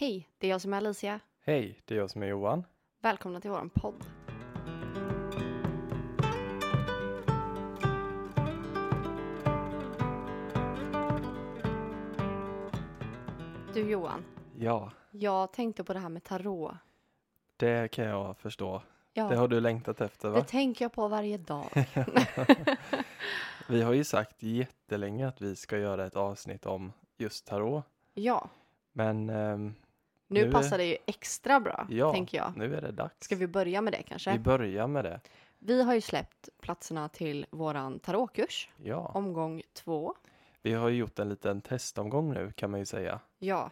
Hej, det är jag som är Alicia. Hej, det är jag som är Johan. Välkomna till våran podd. Du Johan, Ja, jag tänkte på det här med tarot. det kan jag förstå. Ja, Det har du längtat efter det va? tänker jag på varje dag. Vi har ju sagt jättelänge att vi ska göra ett avsnitt om just tarot. ja, Men ehm, nu, Nu passar det ju extra bra, Ja. tänker jag. nu är det dags. Ska vi börja med det kanske? Vi börjar med det. Vi har ju släppt platserna till våran tarotkurs, Ja, omgång två. vi har ju gjort en liten testomgång nu kan man ju säga. Ja,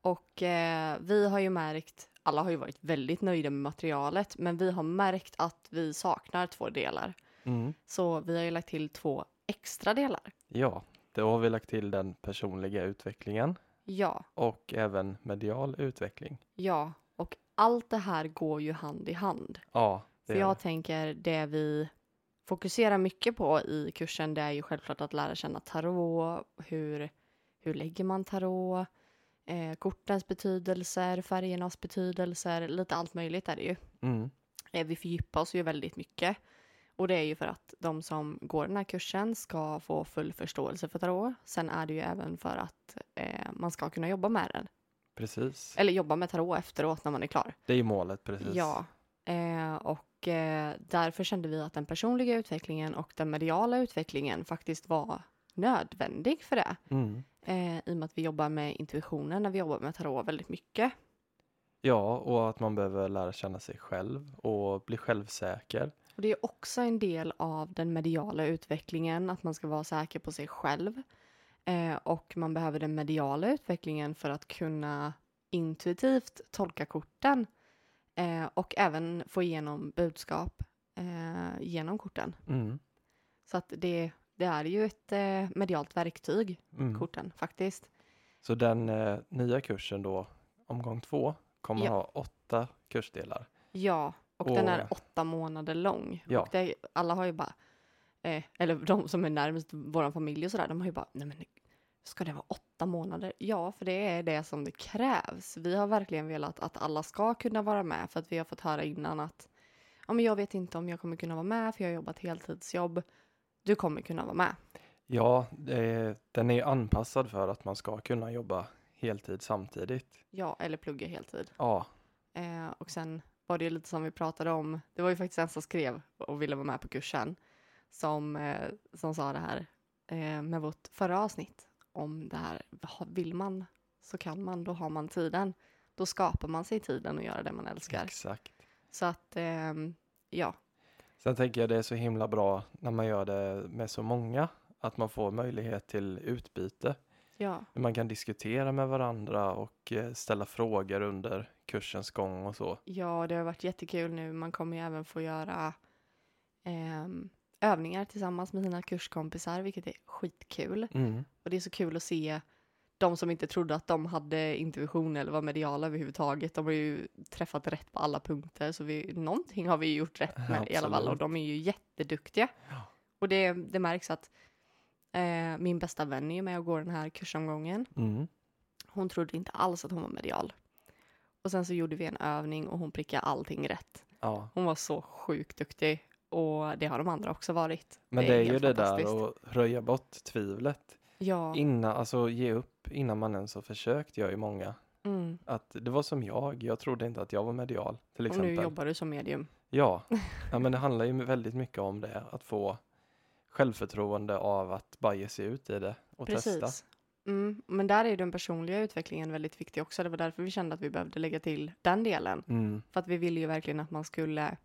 och eh, vi har ju märkt, alla har ju varit väldigt nöjda med materialet, men vi har märkt att vi saknar två delar. Mm. Så vi har ju lagt till två extra delar. Ja, då har vi lagt till den personliga utvecklingen Ja, och även medial utveckling. ja, och allt det här går ju hand i hand. Ja, För jag tänker det vi fokuserar mycket på i kursen det är ju självklart att lära känna tarot, hur, hur lägger man tarot, eh, kortens betydelser, färgernas betydelser, lite allt möjligt är det ju. Mm. Eh, vi fördjupar oss ju väldigt mycket. Och det är ju för att de som går den här kursen ska få full förståelse för tarot. Sen är det ju även för att eh, man ska kunna jobba med den. Precis, Eller jobba med tarot efteråt när man är klar. det är ju målet precis. Ja, eh, och eh, därför kände vi att den personliga utvecklingen och den mediala utvecklingen faktiskt var nödvändig för det. Mm. Eh, I och med att vi jobbar med intuitionen när vi jobbar med tarot väldigt mycket. Ja, och att man behöver lära känna sig själv och bli självsäker. Och det är också en del av den mediala utvecklingen, att man ska vara säker på sig själv. Eh, och man behöver den mediala utvecklingen för att kunna intuitivt tolka korten eh, och även få igenom budskap eh, genom korten. Mm. Så att det, det är ju ett eh, medialt verktyg, Mm. korten faktiskt. Så den eh, nya kursen då, omgång två, kommer Ja. ha åtta kursdelar. Ja, och, den är åtta månader lång. Ja. Och det, alla har ju bara, eh, eller de som är närmast vår familj och sådär, de har ju bara, nej men ska det vara åtta månader? Ja, för det är det som det krävs. Vi har verkligen velat att alla ska kunna vara med för att vi har fått höra innan att ja, men jag vet inte om jag kommer kunna vara med för jag har jobbat heltidsjobb. Du kommer kunna vara med. Ja, det, den är anpassad för att man ska kunna jobba heltid samtidigt. Ja, eller plugga heltid. Ja, Eh, och sen var det lite som vi pratade om. Det var ju faktiskt en som skrev och ville vara med på kursen som, eh, som sa det här eh, med vårt förra avsnitt om det här. Vill man så kan man, då har man tiden. Då skapar man sig tiden och gör det man älskar. exakt. Så att, ehm, ja, Sen tänker jag det är så himla bra när man gör det med så många, att man får möjlighet till utbyte. Ja, Man kan diskutera med varandra och eh, ställa frågor under kursens gång och så. ja, det har varit jättekul nu. Man kommer ju även få göra ehm, övningar tillsammans med sina kurskompisar, vilket är skitkul. Mm. Och det är så kul att se de som inte trodde att de hade intuition eller var mediala överhuvudtaget. De har ju träffat rätt på alla punkter så vi, någonting har vi gjort rätt med i alla fall och Absolut. de är ju jätteduktiga. Ja. Och det, det märks att eh, min bästa vän är ju med och går den här kursomgången. Mm. Hon trodde inte alls att hon var medial. Och sen så gjorde vi en övning och hon prickade allting rätt. Ja, Hon var så sjukt duktig och det har de andra också varit. men det är, ju det där att röja bort tvivlet. Ja, Innan, alltså ge upp innan man ens har försökt gör ju många. mm. Att det var som jag, jag trodde inte att jag var medial till och exempel. nu jobbar du som medium. Ja, ja men det handlar ju väldigt mycket om det, att få självförtroende av att bara ge sig ut i det och testa. Precis. Mm, men där är den personliga utvecklingen väldigt viktig också. Det var därför vi kände att vi behövde lägga till den delen. Mm, För att vi ville ju verkligen att man skulle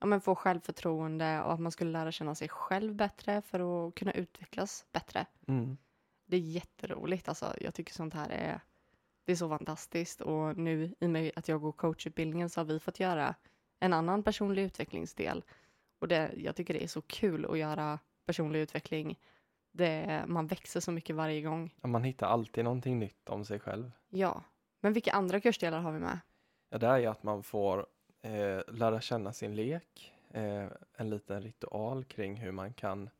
ja, men få självförtroende och att man skulle lära känna sig själv bättre för att kunna utvecklas bättre. mm, Det är jätteroligt. Alltså, jag tycker sånt här är, det är så fantastiskt. Och nu i och med att jag går coachutbildningen så har vi fått göra en annan personlig utvecklingsdel. Och det, jag tycker det är så kul att göra personlig utveckling. Det, man växer så mycket varje gång. Ja, man hittar alltid någonting nytt om sig själv. Ja. Men vilka andra kursdelar har vi med? Ja, det är ju att man får eh, lära känna sin lek, eh, en liten ritual kring hur man kan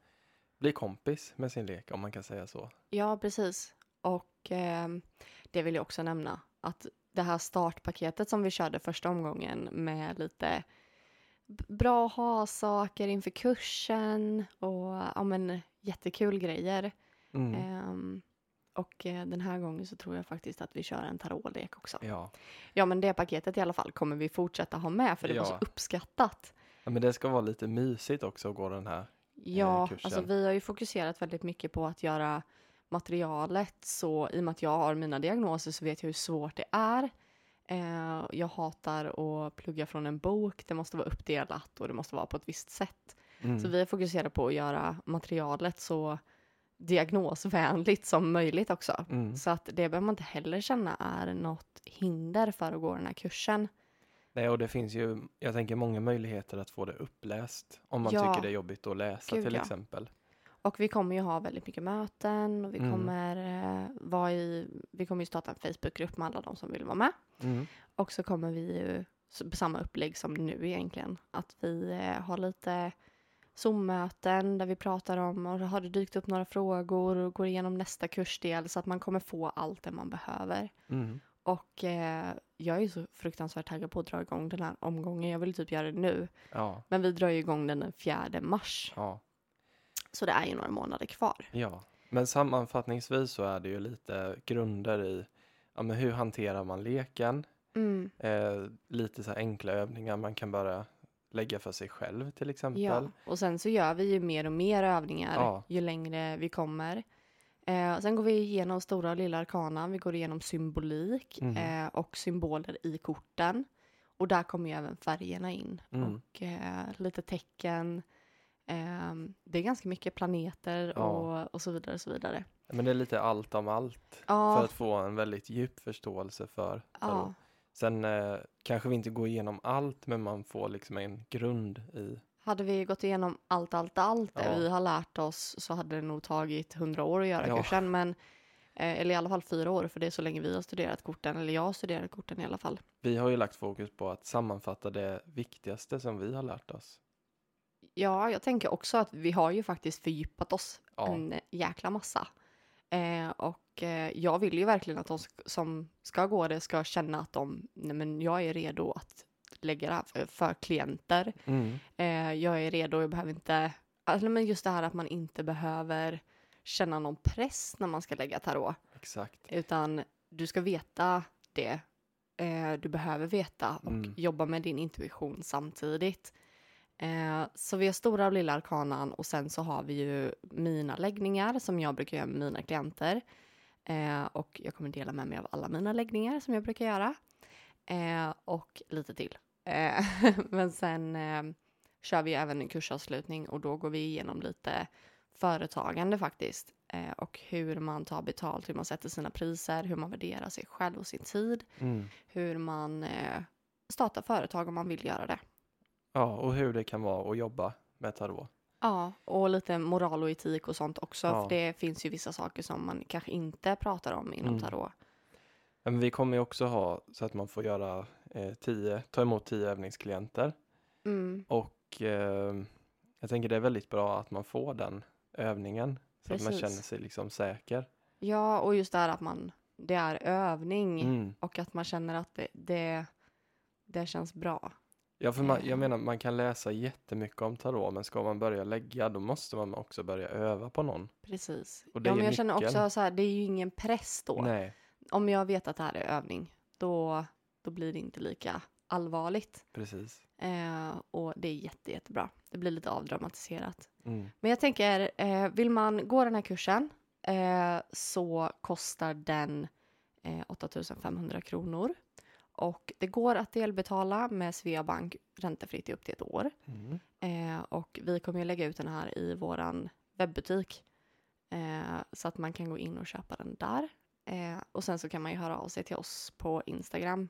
bli kompis med sin lek, om man kan säga så. Ja, precis. Och ehm, det vill jag också nämna. att det här startpaketet som vi körde första omgången med lite bra att ha-saker inför kursen och ja, men, jättekul grejer. Mm. Ehm, och eh, den här gången så tror jag faktiskt att vi kör en tarotlek också. Ja. Ja, men det paketet i alla fall kommer vi fortsätta ha med för det var så Ja. uppskattat. ja, men det ska vara lite mysigt också att gå den här. Ja, kursen. alltså vi har ju fokuserat väldigt mycket på att göra materialet så i och med att jag har mina diagnoser så vet jag hur svårt det är. Eh, jag hatar att plugga från en bok, det måste vara uppdelat och det måste vara på ett visst sätt. Mm. Så vi är fokuserade på att göra materialet så diagnosvänligt som möjligt också. Mm. Så att det behöver man inte heller känna är något hinder för att gå den här kursen. Nej, och det finns ju, jag tänker många möjligheter att få det uppläst om man Ja. tycker det är jobbigt att läsa Gud, till ja. exempel. Och vi kommer ju ha väldigt mycket möten och vi Mm. kommer eh, vara i, vi kommer ju starta en Facebookgrupp med alla de som vill vara med. Mm. Och så kommer vi ju samma upplägg som nu egentligen. Att vi eh, har lite Zoom-möten där vi pratar om och har det dykt upp några frågor och går igenom nästa kursdel så att man kommer få allt det man behöver. Mm. Och eh, jag är ju så fruktansvärt taggad på att dra igång den här omgången. Jag vill typ göra det nu. Ja, Men vi drar ju igång den den 4 mars. ja, Så det är ju några månader kvar. ja. Men sammanfattningsvis så är det ju lite grunder i ja, men hur hanterar man leken? Mm. Eh, lite så här enkla övningar man kan bara lägga för sig själv till exempel. Ja, och sen så gör vi ju mer och mer övningar Ja. ju längre vi kommer. Eh, sen går vi igenom stora och lilla arkana, vi går igenom symbolik Mm. eh, och symboler i korten. Och där kommer ju även färgerna in Mm. och eh, lite tecken. Ehm, det är ganska mycket planeter Ja. och, och så vidare och så vidare. Men det är lite allt om allt Ja, för att få en väldigt djup förståelse för tarot. ja, Sen eh, kanske vi inte går igenom allt men man får liksom en grund i hade vi gått igenom allt, allt, allt det vi har lärt oss så hade det nog tagit hundra år att göra Ja. kursen. Men, eh, eller i alla fall fyra år, för det är så länge vi har studerat korten. Eller jag har studerat korten i alla fall. Vi har ju lagt fokus på att sammanfatta det viktigaste som vi har lärt oss. Ja, jag tänker också att vi har ju faktiskt fördjupat oss Ja, en jäkla massa. Eh, och eh, jag vill ju verkligen att de som ska gå det ska känna att de, nej men jag är redo att lägga det här för, för klienter. mm. Eh, jag är redo, jag behöver inte, alltså, men just det här att man inte behöver känna någon press när man ska lägga tarot. exakt. Utan du ska veta det eh, du behöver veta och Mm. jobba med din intuition samtidigt. Eh, så vi har stora och lilla arkanan och sen så har vi ju mina läggningar som jag brukar göra med mina klienter. Eh, och jag kommer dela med mig av alla mina läggningar som jag brukar göra. Eh, och lite till. Eh, men sen eh, kör vi även en kursavslutning och då går vi igenom lite företagande faktiskt. Eh, och hur man tar betalt, hur man sätter sina priser, hur man värderar sig själv och sin tid. Mm. Hur man startar företag om man vill göra det. Ja, och hur det kan vara att jobba med tarot. Ja, och lite moral och etik och sånt också. Ja. För det finns ju vissa saker som man kanske inte pratar om inom Mm. tarot. Men vi kommer ju också ha så att man får göra eh, tio, ta emot tio övningsklienter. Mm, Och eh, jag tänker det är väldigt bra att man får den övningen. Så att man Precis. känner sig liksom säker. ja, och just det här att man, det är övning Mm. och att man känner att det, det, det känns bra. Ja, för man, jag menar man kan läsa jättemycket om tarot men ska man börja lägga då måste man också börja öva på någon. Precis. Och det ja, men jag känner också så här, det är ju ingen press då. Nej, Om jag vet att det här är övning, då, då blir det inte lika allvarligt. precis. Eh, och det är jätte, jättebra. Det blir lite avdramatiserat. Mm. Men jag tänker, eh, vill man gå den här kursen eh, så kostar den eh, 8500 kronor. Och det går att delbetala med Sveabank räntefritt i upp till ett år. Mm. Eh, och vi kommer ju lägga ut den här i våran webbutik. Eh, så att man kan gå in och köpa den där. Eh, och sen så kan man ju höra av sig till oss på Instagram.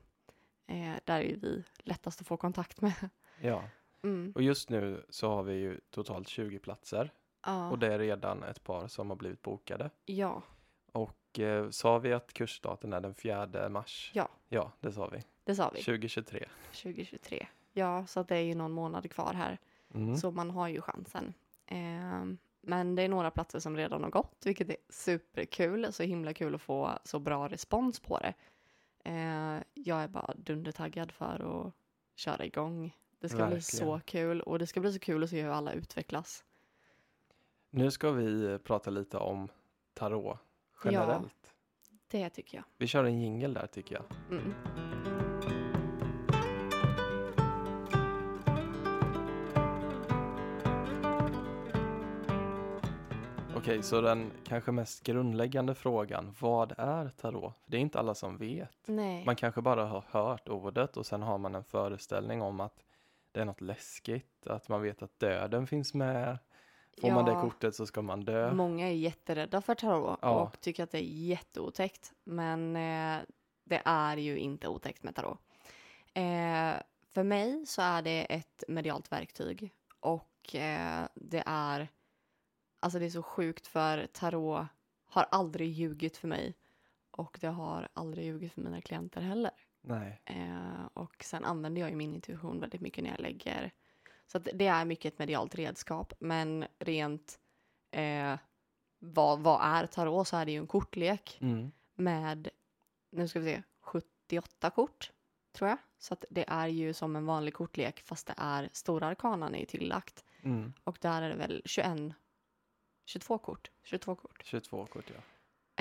Eh, där är vi lättast att få kontakt med. Ja, Mm. och just nu så har vi ju totalt 20 platser Ja. och det är redan ett par som har blivit bokade. ja, Och eh, sa vi att kursstarten är den 4 mars? Ja. Ja, det sa vi. det sa vi. 2023. 2023. Ja, så att det är ju någon månad kvar här. Mm. Så man har ju chansen. Ehm, men det är några platser som redan har gått, vilket är superkul. Så himla kul att få så bra respons på det. Eh, jag är bara dundertaggad för att köra igång. Det ska bli så Verkligen. kul och det ska bli så kul att se hur alla utvecklas. Nu ska vi eh, prata lite om tarot generellt. Det tycker jag. Vi kör en jingle där tycker jag. Mm. Okej, så den kanske mest grundläggande frågan, vad är tarot? För det är inte alla som vet. Nej. Man kanske bara har hört ordet och sen har man en föreställning om att det är något läskigt, att man vet att döden finns med. Får man det Ja. kortet så ska man dö. Många är jätterädda för tarot Ja. och tycker att det är jätteotäckt. Men eh, det är ju inte otäckt med tarot. Eh, för mig så är det ett medialt verktyg och eh, det är alltså det är så sjukt för tarot har aldrig ljugit för mig och det har aldrig ljugit för mina klienter heller. Nej, Eh, och sen använder jag ju min intuition väldigt mycket när jag lägger. Så det är mycket ett medialt redskap. Men rent eh, vad, vad är tarot så är det ju en kortlek mm. med, nu ska vi se, 78 kort tror jag. Så det är ju som en vanlig kortlek fast det är stora arkanan är tillagt. Mm. Och där är det väl 21, 22 kort. 22 kort. 22 kort ja.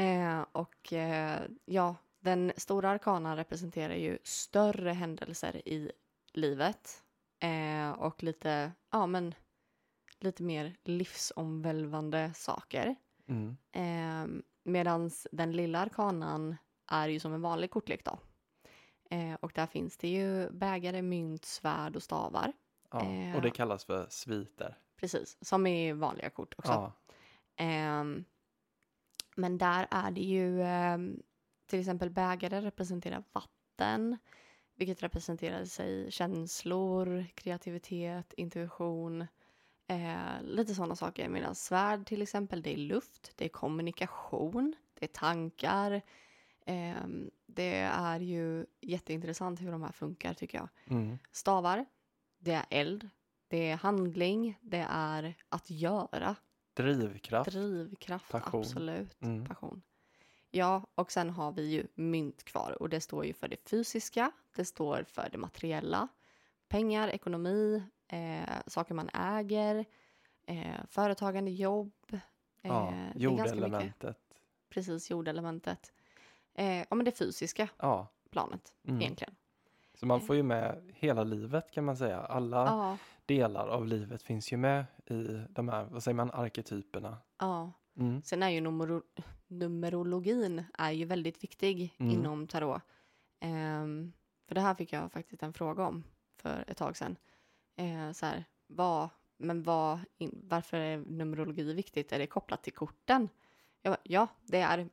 Eh, och eh, ja, den stora arkanan representerar ju större händelser i livet. Eh, och lite, ja men, lite mer livsomvälvande saker. Mm. Eh, Medan den lilla arkanan är ju som en vanlig kortlek då. Eh, och där finns det ju bägare, mynt, svärd och stavar. ja. Eh. Och det kallas för sviter. Precis, som i vanliga kort också. Ja. Ehm, men där är det ju ehm, till exempel bägare representerar vatten, vilket representerar sig känslor, kreativitet, intuition, eh, lite sådana saker. Medan svärd till exempel, det är luft, det är kommunikation, det är tankar. Ehm, det är ju jätteintressant hur de här funkar tycker jag. Mm. Stavar, det är eld, det är handling, det är att göra. Drivkraft. Drivkraft, Passion. absolut. Mm. Passion. Ja, och sen har vi ju mynt kvar och det står ju för det fysiska, det står för det materiella, pengar, ekonomi, eh, saker man äger, eh, företagande, jobb. Eh, Ja, jordelementet. Precis, jordelementet. Eh, ja, men det fysiska Ja. planet Mm. egentligen. Så man får ju med hela livet kan man säga. Alla Ja, delar av livet finns ju med i de här, vad säger man, arketyperna. ja. Mm. Sen är ju numero numerologin är ju väldigt viktig Mm. inom tarot. Ehm, för det här fick jag faktiskt en fråga om för ett tag sedan. Eh, så här, vad, men vad, in, varför är numerologi viktigt? Är det kopplat till korten? Jag bara, ja, det är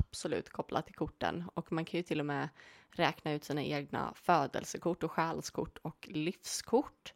absolut kopplat till korten och man kan ju till och med räkna ut sina egna födelsekort och själskort och livskort,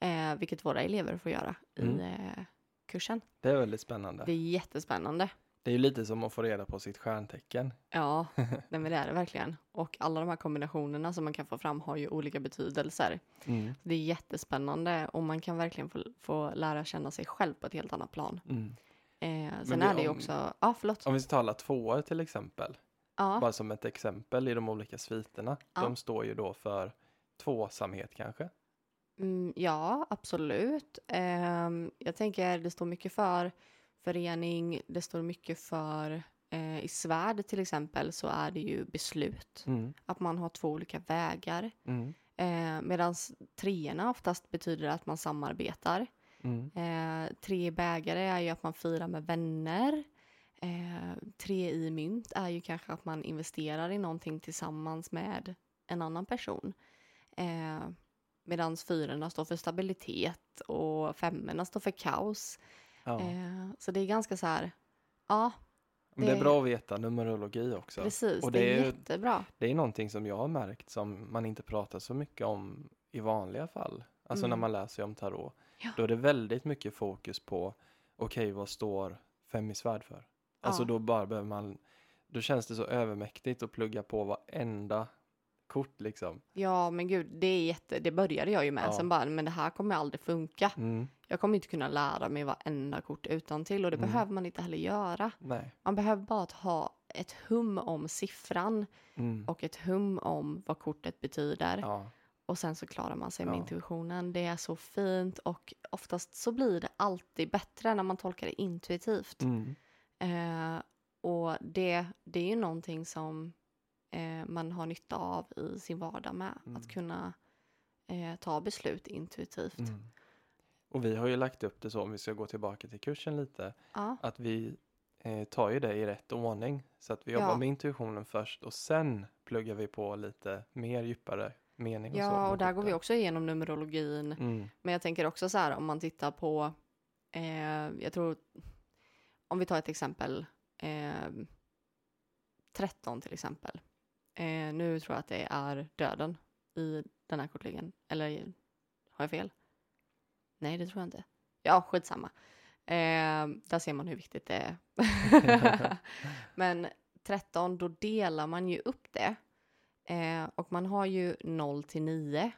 eh, vilket våra elever får göra Mm. i eh, kursen. Det är väldigt spännande. Det är jättespännande. Det är ju lite som att få reda på sitt stjärntecken. Ja, nej men det är det verkligen. Och alla de här kombinationerna som man kan få fram har ju olika betydelser. Mm. Det är jättespännande och man kan verkligen få, få lära känna sig själv på ett helt annat plan. Mm. Eh, sen vi- är det ju också, ja förlåt. Om vi talar tvåor till exempel, Ja, bara som ett exempel i de olika sviterna. Ja. De står ju då för tvåsamhet kanske. mm, ja absolut. Ehm, jag tänker det står mycket för förening, det står mycket för eh, i svärd till exempel så är det ju beslut. Mm. Att man har två olika vägar. Mm. Eh, Medan treorna oftast betyder att man samarbetar. Mm. Eh, tre bägare är ju att man firar med vänner. Eh, tre i mynt är ju kanske att man investerar i någonting tillsammans med en annan person. Eh, Medan fyrorna står för stabilitet och femmorna står för kaos. Ja. Eh, så det är ganska så här, ja Men det är det- bra att veta numerologi också. precis, Och det, det är är jättebra. Det är någonting som jag har märkt som man inte pratar så mycket om i vanliga fall. Alltså Mm. när man läser om tarot. Ja. Då är det väldigt mycket fokus på, okej vad står fem i svärd för? Alltså Ja. då bara behöver man, då känns det så övermäktigt att plugga på varenda kort liksom. Ja men gud, det är jätte, det började jag ju med. Ja. Sen bara, men det här kommer aldrig funka. Mm. Jag kommer inte kunna lära mig varenda kort utan till och det Mm. behöver man inte heller göra. Nej. Man behöver bara att ha ett hum om siffran Mm. och ett hum om vad kortet betyder. Ja. Och sen så klarar man sig med Ja. intuitionen. Det är så fint och oftast så blir det alltid bättre när man tolkar det intuitivt. Mm. Eh, och det, det är ju någonting som eh, man har nytta av i sin vardag med. Mm. Att kunna eh, ta beslut intuitivt. Mm. Och vi har ju lagt upp det så, om vi ska gå tillbaka till kursen lite, Ja, att vi eh, tar ju det i rätt ordning. Så att vi jobbar Ja. med intuitionen först och sen pluggar vi på lite mer djupare mening och så. ja med och där går vi också igenom numerologin. Mm. Men jag tänker också så här om man tittar på, eh, jag tror, om vi tar ett exempel, eh, 13 till exempel. Eh, nu tror jag att det är döden i den här kortleken. Eller har jag fel? Nej, det tror jag inte. Ja, skitsamma. Eh, där ser man hur viktigt det är. Men 13, då delar man ju upp det. Eh, och man har ju 0 till 9.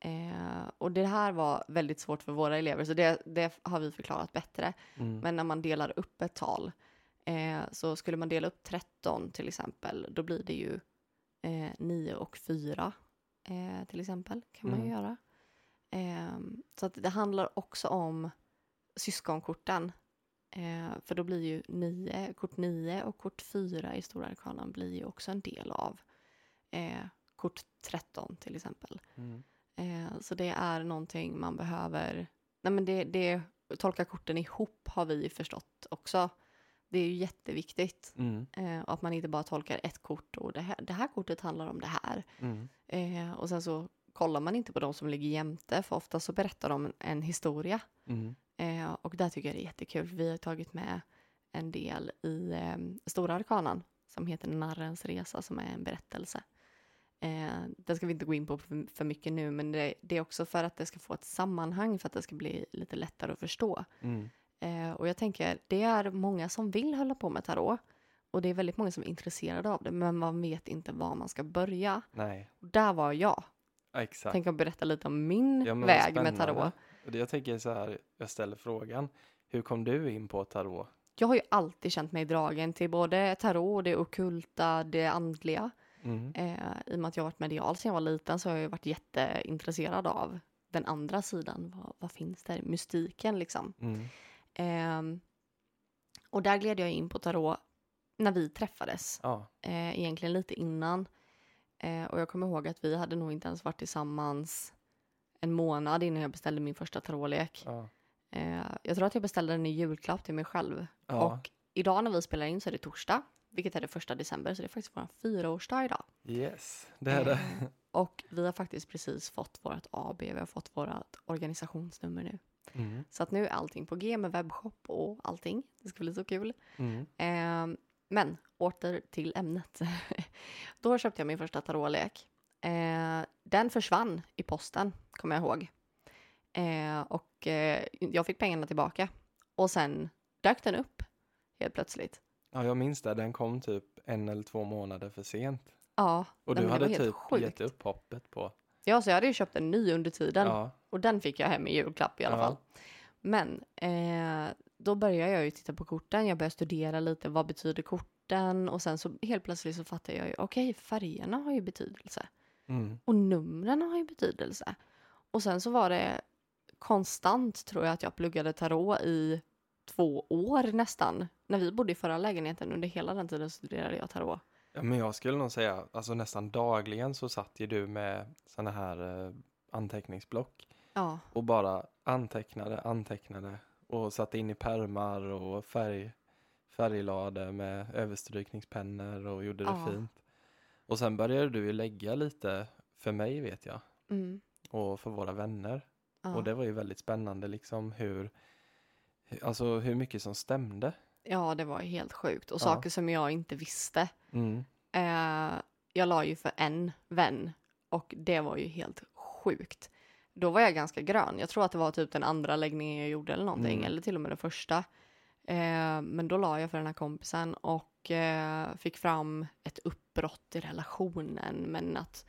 Eh, och det här var väldigt svårt för våra elever, så det, det har vi förklarat bättre. Mm. Men när man delar upp ett tal, eh, så skulle man dela upp 13 till exempel, då blir det ju eh, 9 och 4 eh, till exempel, kan man ju Mm. göra. Eh, så att det handlar också om syskonkorten. Eh, för då blir ju 9, kort 9 och kort 4 i stora arkanan blir ju också en del av eh, kort 13 till exempel. Mm. Eh, så det är någonting man behöver... Nej men det, det, tolka korten ihop har vi ju förstått också. Det är ju jätteviktigt. Mm. Eh, att man inte bara tolkar ett kort och det här, det här kortet handlar om det här. Mm. Eh, och sen så kollar man inte på de som ligger jämte för ofta så berättar de en, en historia. Mm. Eh, och där tycker jag det är jättekul. Vi har tagit med en del i eh, Stora Arkanan som heter Narrens resa som är en berättelse. Eh, den ska vi inte gå in på för, för mycket nu men det, det är också för att det ska få ett sammanhang för att det ska bli lite lättare att förstå. Mm. Eh, och jag tänker, det är många som vill hålla på med tarot och det är väldigt många som är intresserade av det men man vet inte var man ska börja. Nej, Och där var jag. ja, exakt. Tänk att berätta lite om min Ja, väg med tarot. Och det jag tänker så här, jag ställer frågan, hur kom du in på tarot? Jag har ju alltid känt mig dragen till både tarot, det okulta, det andliga. Mm. Eh, I och med att jag har varit medial sedan jag var liten så har jag ju varit jätteintresserad av den andra sidan. Vad, vad finns där? Mystiken liksom. Mm. Eh, och där gled jag in på tarot när vi träffades. Ja, Eh, egentligen lite innan. Eh, och jag kommer ihåg att vi hade nog inte ens varit tillsammans en månad innan jag beställde min första tarotlek. ja, Eh, jag tror att jag beställde den i julklapp till mig själv. ja. Och idag när vi spelar in så är det torsdag, vilket är det första december, så det är faktiskt vår fyraårsdag idag. yes, det är det. Eh, och vi har faktiskt precis fått vårt AB, vi har fått vårt organisationsnummer nu. Mm. Så att nu är allting på G med webbshop och allting. Det ska bli så kul. Mm. Eh, men åter till ämnet. Då köpte jag min första tarotlek. Eh, den försvann i posten, kommer jag ihåg. Eh, och eh, jag fick pengarna tillbaka. Och sen dök den upp helt plötsligt. Ja, jag minns det. Den kom typ en eller två månader för sent. Ja, Och du hade typ sjukt. gett upp hoppet på. Ja, så jag hade ju köpt en ny under tiden. Ja, Och den fick jag hem i julklapp i alla Ja. fall. Men eh, då började jag ju titta på korten. Jag började studera lite. Vad betyder korten? Och sen så helt plötsligt så fattade jag ju. Okej, färgerna har ju betydelse. mm. Och numren har ju betydelse. Och sen så var det konstant tror jag att jag pluggade tarot i två år nästan. När vi bodde i förra lägenheten under hela den tiden studerade jag tarot. Ja, men jag skulle nog säga, alltså nästan dagligen så satt ju du med sådana här eh, anteckningsblock Ja, och bara antecknade, antecknade och satte in i pärmar och färg, färglade med överstrykningspennor och gjorde det Ja. fint. Och sen började du ju lägga lite för mig vet jag mm, och för våra vänner. ja. Och det var ju väldigt spännande liksom hur, hu- alltså hur mycket som stämde. Ja, det var helt sjukt. Och Ja. saker som jag inte visste. Mm. Eh, jag la ju för en vän och det var ju helt sjukt. Då var jag ganska grön. Jag tror att det var typ den andra läggningen jag gjorde eller någonting, Mm. eller till och med den första. Eh, men då la jag för den här kompisen och eh, fick fram ett uppbrott i relationen, men att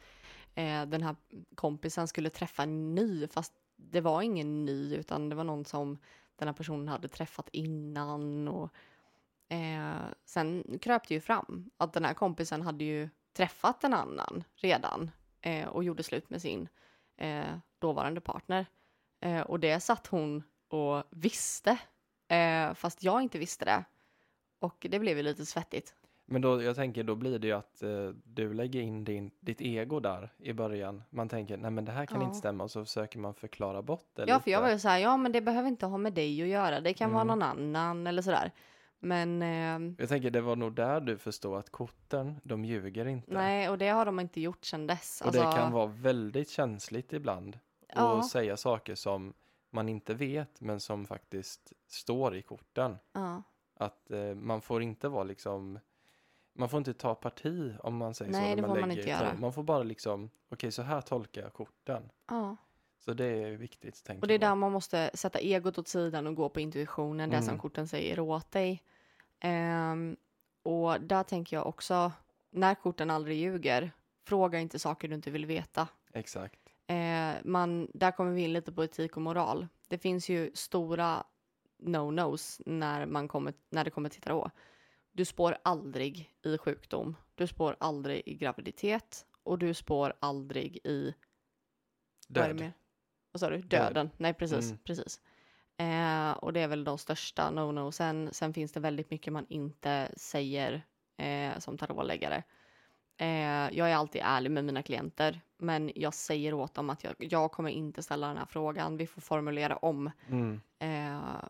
eh, den här kompisen skulle träffa en ny, fast det var ingen ny, utan det var någon som den här personen hade träffat innan och Eh, sen kröp det ju fram att den här kompisen hade ju träffat en annan redan eh, och gjorde slut med sin eh, dåvarande partner. Eh, och det satt hon och visste, eh, fast jag inte visste det. Och det blev ju lite svettigt. Men då, jag tänker, då blir det ju att eh, du lägger in din, ditt ego där i början. Man tänker, nej men det här kan Ja. inte stämma och så försöker man förklara bort det Ja, för jag lite. var ju så här, ja men det behöver inte ha med dig att göra, det kan vara Mm. någon annan eller sådär. Men eh, Jag tänker, det var nog där du förstod att korten, de ljuger inte. nej, och det har de inte gjort sedan dess. Och det Alltså, kan vara väldigt känsligt ibland. Ja. Och säga saker som man inte vet, men som faktiskt står i korten. Ja, Att eh, man får inte vara liksom man får inte ta parti om man säger så. Nej, det man får man inte göra. Man får bara liksom, okej så här tolkar jag korten. ja. Så det är viktigt. Tänker Och det är där man måste sätta egot åt sidan och gå på intuitionen, det som Mm. korten säger åt dig. Ehm, och där tänker jag också, när korten aldrig ljuger, fråga inte saker du inte vill veta. Exakt. Eh, man, där kommer vi in lite på etik och moral. Det finns ju stora no-nos när, man kommer, när det kommer till tarot. Du spår aldrig i sjukdom, du spår aldrig i graviditet och du spår aldrig i Död. Vad sa du? Döden. Nej, precis. Mm. precis. Eh, och det är väl de största no-no. Sen, sen finns det väldigt mycket man inte säger eh, som tarotläggare. Eh, jag är alltid ärlig med mina klienter, men jag säger åt dem att jag, jag kommer inte ställa den här frågan. Vi får formulera om. Mm. Eh,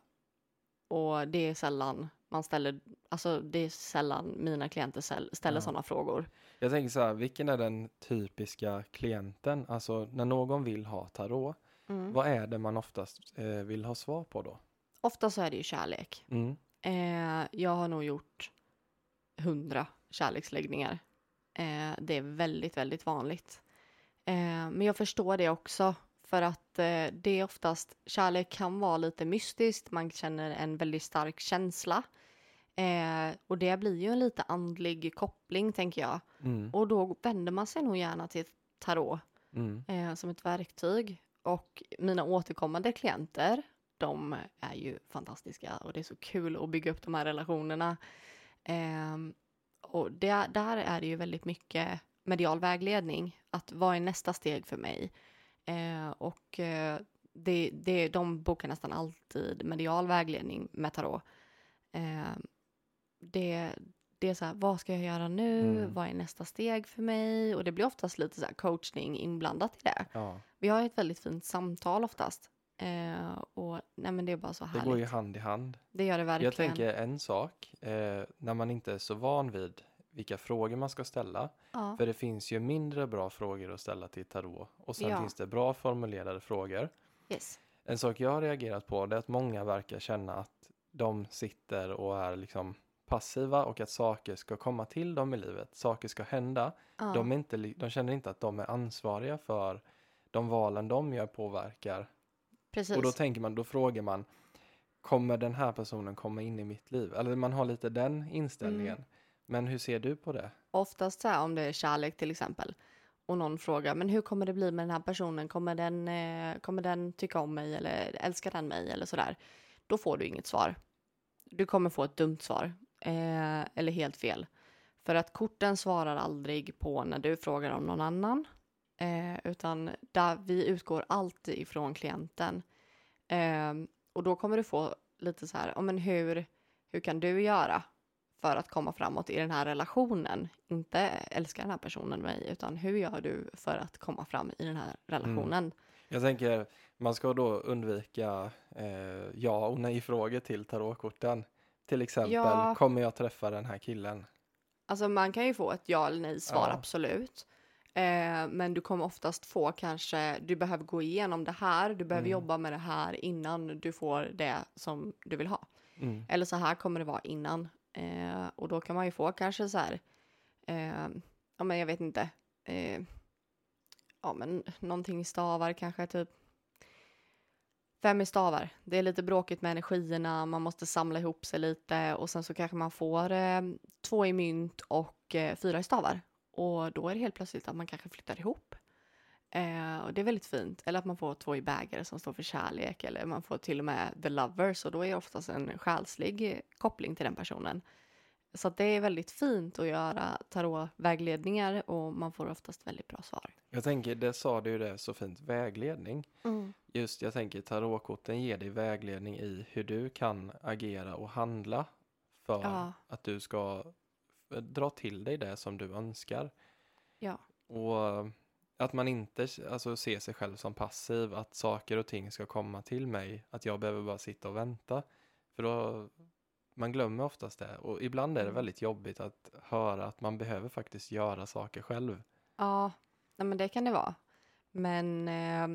och det är sällan man ställer, alltså det är sällan mina klienter ställ- ställer Ja. sådana frågor. Jag tänker så här, vilken är den typiska klienten? Alltså när någon vill ha tarot, Mm. vad är det man oftast eh, vill ha svar på då? Ofta så är det ju kärlek. Mm. Eh, jag har nog gjort hundra kärleksläggningar. Eh, det är väldigt, väldigt vanligt. Eh, men jag förstår det också för att eh, det är oftast, kärlek kan vara lite mystiskt, man känner en väldigt stark känsla. Eh, och det blir ju en lite andlig koppling tänker jag. Mm. Och då vänder man sig nog gärna till tarot Mm. eh, som ett verktyg. Och mina återkommande klienter, de är ju fantastiska och det är så kul att bygga upp de här relationerna. Eh, och det, där är det ju väldigt mycket medial vägledning. Att vad är nästa steg för mig? Eh, och eh, det, det, de bokar nästan alltid medial vägledning med tarot. Eh, det, det är så här, vad ska jag göra nu? Mm. Vad är nästa steg för mig? Och det blir oftast lite så här coachning inblandat i det. Ja, Vi har ett väldigt fint samtal oftast. Eh, och nej men det är bara så det härligt. går ju hand i hand. Det gör det verkligen. Jag tänker en sak, eh, när man inte är så van vid vilka frågor man ska ställa. ja. För det finns ju mindre bra frågor att ställa till tarot. Och sen Ja. finns det bra formulerade frågor. yes. En sak jag har reagerat på det är att många verkar känna att de sitter och är liksom passiva och att saker ska komma till dem i livet. Saker ska hända. ja. De, inte, de känner inte att de är ansvariga för de valen de gör påverkar. Precis. Och då tänker man, då frågar man, kommer den här personen komma in i mitt liv? Eller man har lite den inställningen. Mm. Men hur ser du på det? Oftast så här, om det är kärlek till exempel och någon frågar men hur kommer det bli med den här personen? Kommer den, eh, kommer den tycka om mig eller älskar den mig eller sådär? Då får du inget svar. Du kommer få ett dumt svar eh, eller helt fel. För att korten svarar aldrig på när du frågar om någon annan. Eh, utan där vi utgår alltid ifrån klienten. Eh, och då kommer du få lite så här, ja, men hur, hur kan du göra för att komma framåt i den här relationen? Inte älskar den här personen mig, utan hur gör du för att komma fram i den här relationen? Jag tänker, man ska då undvika eh, ja och nej-frågor till tarotkorten. Till exempel, Ja. kommer jag träffa den här killen? Alltså man kan ju få ett ja eller nej svar, Ja. absolut. Eh, men du kommer oftast få kanske, du behöver gå igenom det här, du behöver Mm. jobba med det här innan du får det som du vill ha. Mm. Eller så här kommer det vara innan. Eh, och då kan man ju få kanske så här, eh, ja men jag vet inte, eh, ja men någonting stavar kanske typ. Fem i stavar. Det är lite bråkigt med energierna, man måste samla ihop sig lite och sen så kanske man får eh, två i mynt och eh, fyra i stavar. Och då är det helt plötsligt att man kanske flyttar ihop. Eh, och det är väldigt fint. Eller att man får två i bägare som står för kärlek. Eller man får till och med the lovers och då är det oftast en själslig eh, koppling till den personen. Så det är väldigt fint att göra tarotvägledningar och man får oftast väldigt bra svar. Jag tänker, det sa du ju det så fint, vägledning. Just, jag tänker tarotkorten ger dig vägledning i hur du kan agera och handla för Ja. att du ska eh, dra till dig det som du önskar. Ja. Och eh, att man inte alltså, ser sig själv som passiv, att saker och ting ska komma till mig, att jag behöver bara sitta och vänta. För då, man glömmer oftast det. Och ibland är det Mm. väldigt jobbigt att höra att man behöver faktiskt göra saker själv. Ja, nej men det kan det vara. Men eh,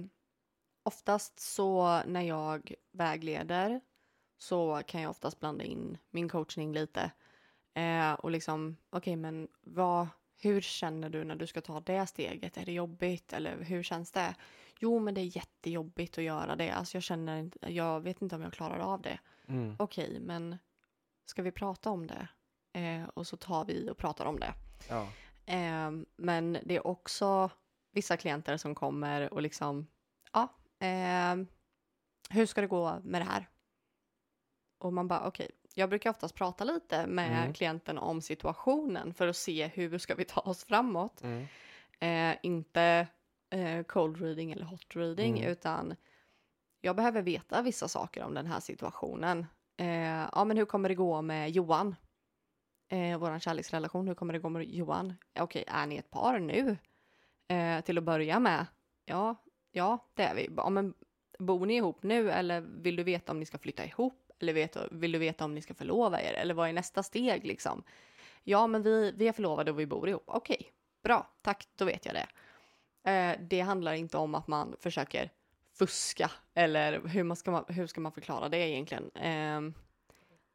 oftast så när jag vägleder så kan jag oftast blanda in min coachning lite. Eh, och liksom, okej men vad, hur känner du när du ska ta det steget? Är det jobbigt eller hur känns det? Jo men det är jättejobbigt att göra det. Alltså jag känner jag vet inte om jag klarar av det. Mm. Okej men ska vi prata om det? Eh, och så tar vi och pratar om det. Ja. Eh, men det är också vissa klienter som kommer och liksom, ja, eh, hur ska det gå med det här? Och man bara, okej, jag brukar oftast prata lite med Mm. klienten om situationen för att se hur ska vi ta oss framåt. Mm. Eh, inte eh, cold reading eller hot reading, Mm. utan jag behöver veta vissa saker om den här situationen. Eh, ja, men hur kommer det gå med Johan? Eh, vår kärleksrelation, hur kommer det gå med Johan? Okej, är ni ett par nu? Eh, till att börja med, ja, ja, det är vi. Ja, men bor ni ihop nu eller vill du veta om ni ska flytta ihop? Eller vet, vill du veta om ni ska förlova er? Eller vad är nästa steg liksom? Ja, men vi, vi är förlovade och vi bor ihop. Okej, bra, tack, då vet jag det. Eh, det handlar inte om att man försöker fuska eller hur, man ska, man, hur ska man förklara det egentligen? Eh,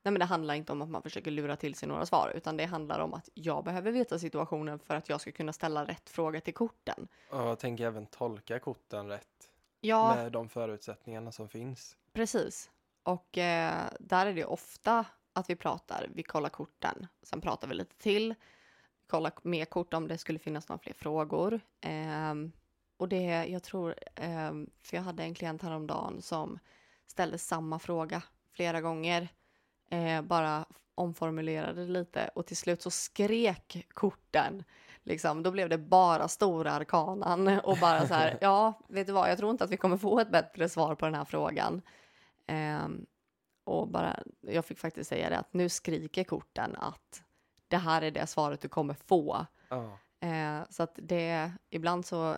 nej, men det handlar inte om att man försöker lura till sig några svar, utan det handlar om att jag behöver veta situationen för att jag ska kunna ställa rätt fråga till korten. Och jag tänker även tolka korten rätt Ja, med de förutsättningarna som finns. precis. Och eh, där är det ofta att vi pratar, vi kollar korten, sen pratar vi lite till, kollar mer kort om det skulle finnas några fler frågor. Ehm, och det, jag tror, ehm, för jag hade en klient häromdagen som ställde samma fråga flera gånger, eh, bara omformulerade det lite och till slut så skrek korten. Liksom, då blev det bara stora arkanan och bara så här, ja, vet du vad, jag tror inte att vi kommer få ett bättre svar på den här frågan. Ehm, och bara, jag fick faktiskt säga det att nu skriker korten att det här är det svaret du kommer få. Ja. Eh, så att det, ibland så,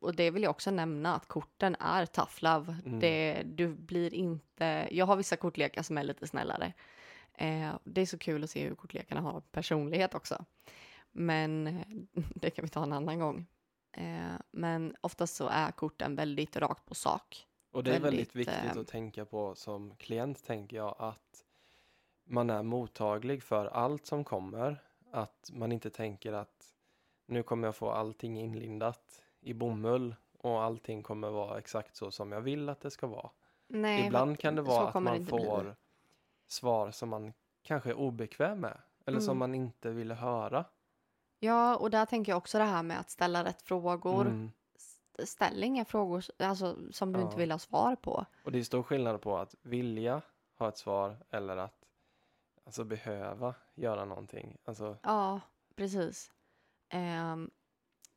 och det vill jag också nämna att korten är tough love. Mm. Det, du blir inte, jag har vissa kortlekar som är lite snällare. Eh, det är så kul att se hur kortlekarna har personlighet också. Men eh, det kan vi ta en annan gång. Eh, men oftast så är korten väldigt rakt på sak. Och det är väldigt Väldigt, viktigt eh, att tänka på som klient, tänker jag, att man är mottaglig för allt som kommer. Att man inte tänker att nu kommer jag få allting inlindat i bomull och allting kommer vara exakt så som jag vill att det ska vara. Nej, Ibland kan det vara att man inte bli. får svar som man kanske är obekväm med. Eller som Mm. man inte ville höra. Ja, och där tänker jag också det här med att ställa rätt frågor. Mm. Ställ inga frågor alltså, som du Ja. inte vill ha svar på. Och det är stor skillnad på att vilja ha ett svar eller att alltså, behöva göra någonting. Alltså, Ja, precis. Ehm,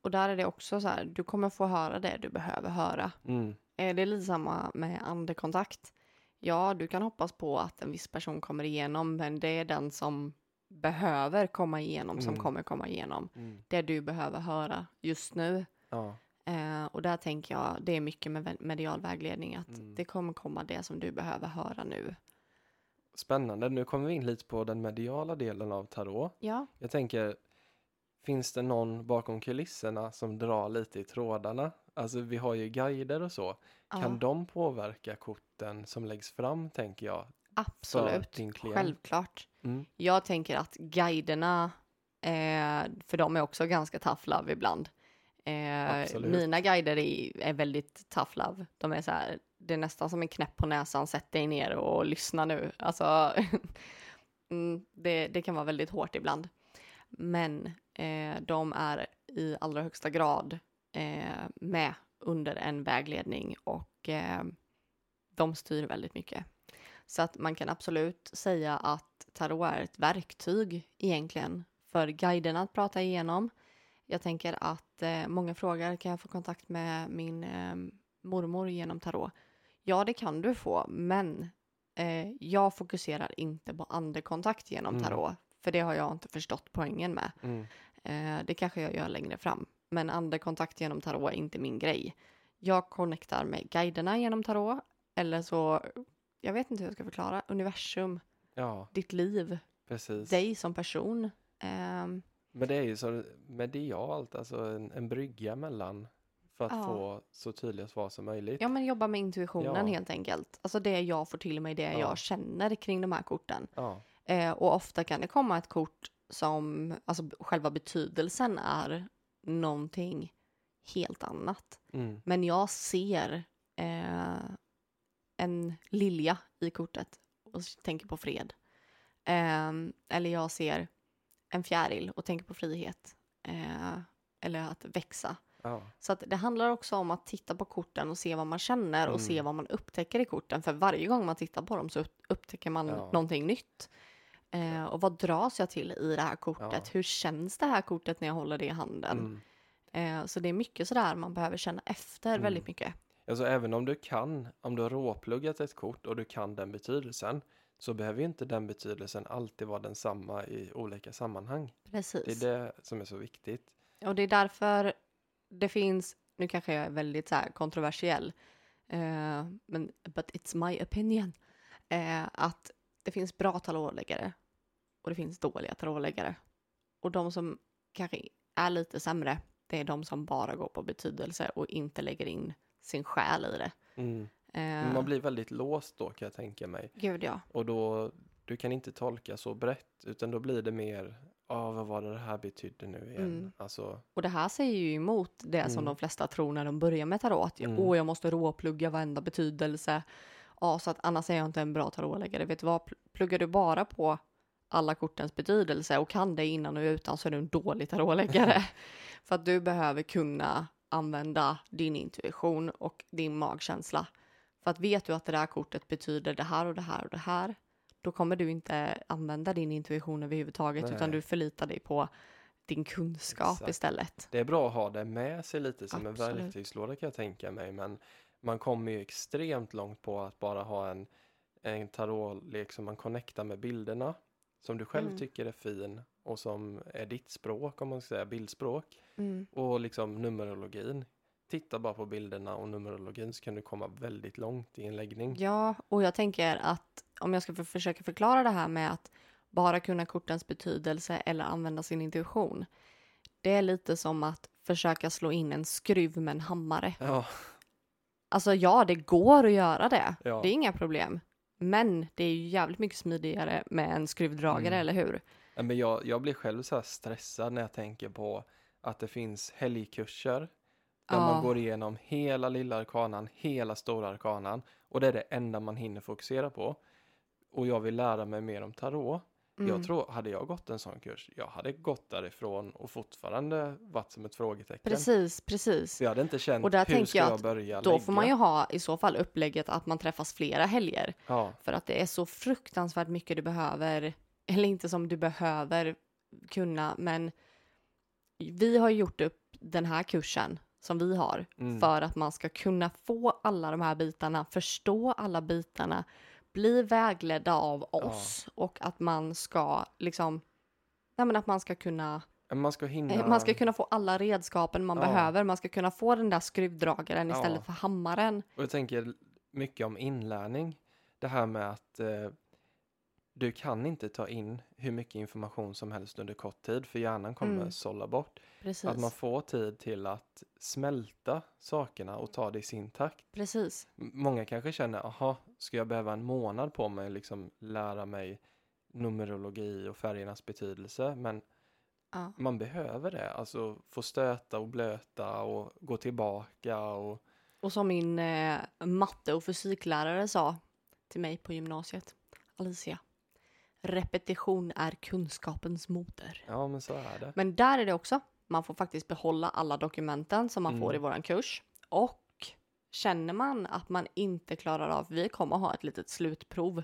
och där är det också så här, du kommer få höra det du behöver höra. mm, Eh, det är lite samma med andekontakt. Ja, du kan hoppas på att en viss person kommer igenom, men det är den som behöver komma igenom som Mm. kommer komma igenom. mm, Det du behöver höra just nu. ja. Eh, och där tänker jag, det är mycket med medial vägledning, att Mm. det kommer komma det som du behöver höra nu. Spännande. Nu kommer vi in lite på den mediala delen av tarot. Ja. Jag tänker, finns det någon bakom kulisserna som drar lite i trådarna? Alltså vi har ju guider och så. Kan ja de påverka korten som läggs fram, tänker jag? absolut. Självklart. Mm. Jag tänker att guiderna, eh, för de är också ganska tough love ibland. Eh, mina guider är, är väldigt tough love. De är så här, det är nästan som en knäpp på näsan, sätt dig ner och lyssna nu. Alltså, mm, det, det kan vara väldigt hårt ibland. Men eh, de är i allra högsta grad eh, med under en vägledning och eh, de styr väldigt mycket. Så att man kan absolut säga att tarot är ett verktyg egentligen för guiderna att prata igenom. Jag tänker att eh, många frågar, kan jag få kontakt med min eh, mormor genom tarot? Ja, det kan du få, men eh, jag fokuserar inte på andekontakt genom Mm. För det har jag inte förstått poängen med. Mm. Eh, det kanske jag gör längre fram, men andekontakt genom tarot är inte min grej. Jag connectar med guiderna genom tarot, eller så, jag vet inte hur jag ska förklara, universum, Ja, ditt liv, precis. dig som person. Ehm, Men det är ju så medialt, alltså en, en brygga mellan för att Ja. få så tydliga svar som möjligt. Ja, men jobba med intuitionen Ja. helt enkelt. Alltså det jag får till mig, det Ja. jag känner kring de här korten. Ja, Eh, och ofta kan det komma ett kort som, alltså själva betydelsen är någonting helt annat. mm. Men jag ser eh, en lilja i kortet och tänker på fred. Eh, eller jag ser en fjäril och tänker på frihet. Eh, eller att växa. ja, Så att det handlar också om att titta på korten och se vad man känner och Mm. se vad man upptäcker i korten. För varje gång man tittar på dem så upp- upptäcker man Ja. någonting nytt. Eh, och vad dras jag till i det här kortet? Ja. Hur känns det här kortet när jag håller det i handen? mm. Eh, så det är mycket sådär man behöver känna efter Mm. väldigt mycket. Alltså även om du kan, om du har råpluggat ett kort och du kan den betydelsen så behöver ju inte den betydelsen alltid vara densamma i olika sammanhang. Precis. Det är det som är så viktigt. Och det är därför det finns, nu kanske jag är väldigt så kontroversiell, eh, men but it's my opinion, eh, att det finns bra tarotläggare och det finns dåliga tarotläggare. Och de som kanske är lite sämre, det är de som bara går på betydelse och inte lägger in sin själ i det. Mm. Eh, Man blir väldigt låst då kan jag tänka mig. Gud ja. Och då, du kan inte tolka så brett utan då blir det mer, ja vad var det det här betydde nu igen? Mm. Alltså, Och det här säger ju emot det som Mm. de flesta tror när de börjar med tarot. Att Mm. åh, jag måste råplugga varenda betydelse. Ja, så att annars är jag inte en bra tarotläggare. Vet du vad? Pl- Pluggar du bara på alla kortens betydelse och kan det innan och utan så är du en dålig tarotläggare. För att du behöver kunna använda din intuition och din magkänsla. För att vet du att det där kortet betyder det här och det här och det här, då kommer du inte använda din intuition överhuvudtaget, utan Nej. du förlitar dig på din kunskap Exakt. istället. det är bra att ha det med sig lite som Absolut. en verktygslåda kan jag tänka mig. Men man kommer ju extremt långt på att bara ha en, en tarotlek som man connectar med bilderna. Som du själv Mm. tycker är fin och som är ditt språk om man ska säga bildspråk. Mm. Och liksom numerologin. Titta bara på bilderna och numerologin så kan du komma väldigt långt i en läggning. Ja, och jag tänker att om jag ska för försöka förklara det här med att bara kunna kortens betydelse eller använda sin intuition. Det är lite som att försöka slå in en skruv med en hammare. Ja, Alltså ja, det går att göra det. Ja. Det är inga problem. Men det är ju jävligt mycket smidigare med en skruvdragare, Mm. eller hur? Ja, men jag, jag blir själv så stressad när jag tänker på att det finns helgkurser där Ja. man går igenom hela lilla arkanan, hela stora arkanan och det är det enda man hinner fokusera på. Och jag vill lära mig mer om tarot. Mm. Jag tror, hade jag gått en sån kurs, jag hade gått därifrån och fortfarande varit som ett frågetecken. Precis, precis. Jag hade inte känt, Och där hur ska jag jag börja Då får man ju lägga? ha i så fall upplägget att man träffas flera helger. Ja, För att det är så fruktansvärt mycket du behöver, eller inte som du behöver kunna, men vi har gjort upp den här kursen som vi har Mm. för att man ska kunna få alla de här bitarna, förstå alla bitarna, bli vägledda av oss och att man ska liksom, nej men att man ska kunna, man ska hinna... eh, man ska kunna få alla redskapen man Ja. behöver, man ska kunna få den där skruvdragaren Ja. istället för hammaren. Och jag tänker mycket om inlärning. Det här med att eh, du kan inte ta in hur mycket information som helst under kort tid för hjärnan kommer Mm. sålla bort. Precis, Att man får tid till att smälta sakerna och ta det i sin takt. precis. Många kanske känner, aha, ska jag behöva en månad på mig liksom lära mig numerologi och färgernas betydelse? Men Ja. man behöver det, alltså få stöta och blöta och gå tillbaka och Och som min eh, matte och fysiklärare sa till mig på gymnasiet. Alicia, repetition är kunskapens moder. ja men så är det. Men där är det också. man får faktiskt behålla alla dokumenten som man får i Mm. våran kurs. Och känner man att man inte klarar av, vi kommer ha ett litet slutprov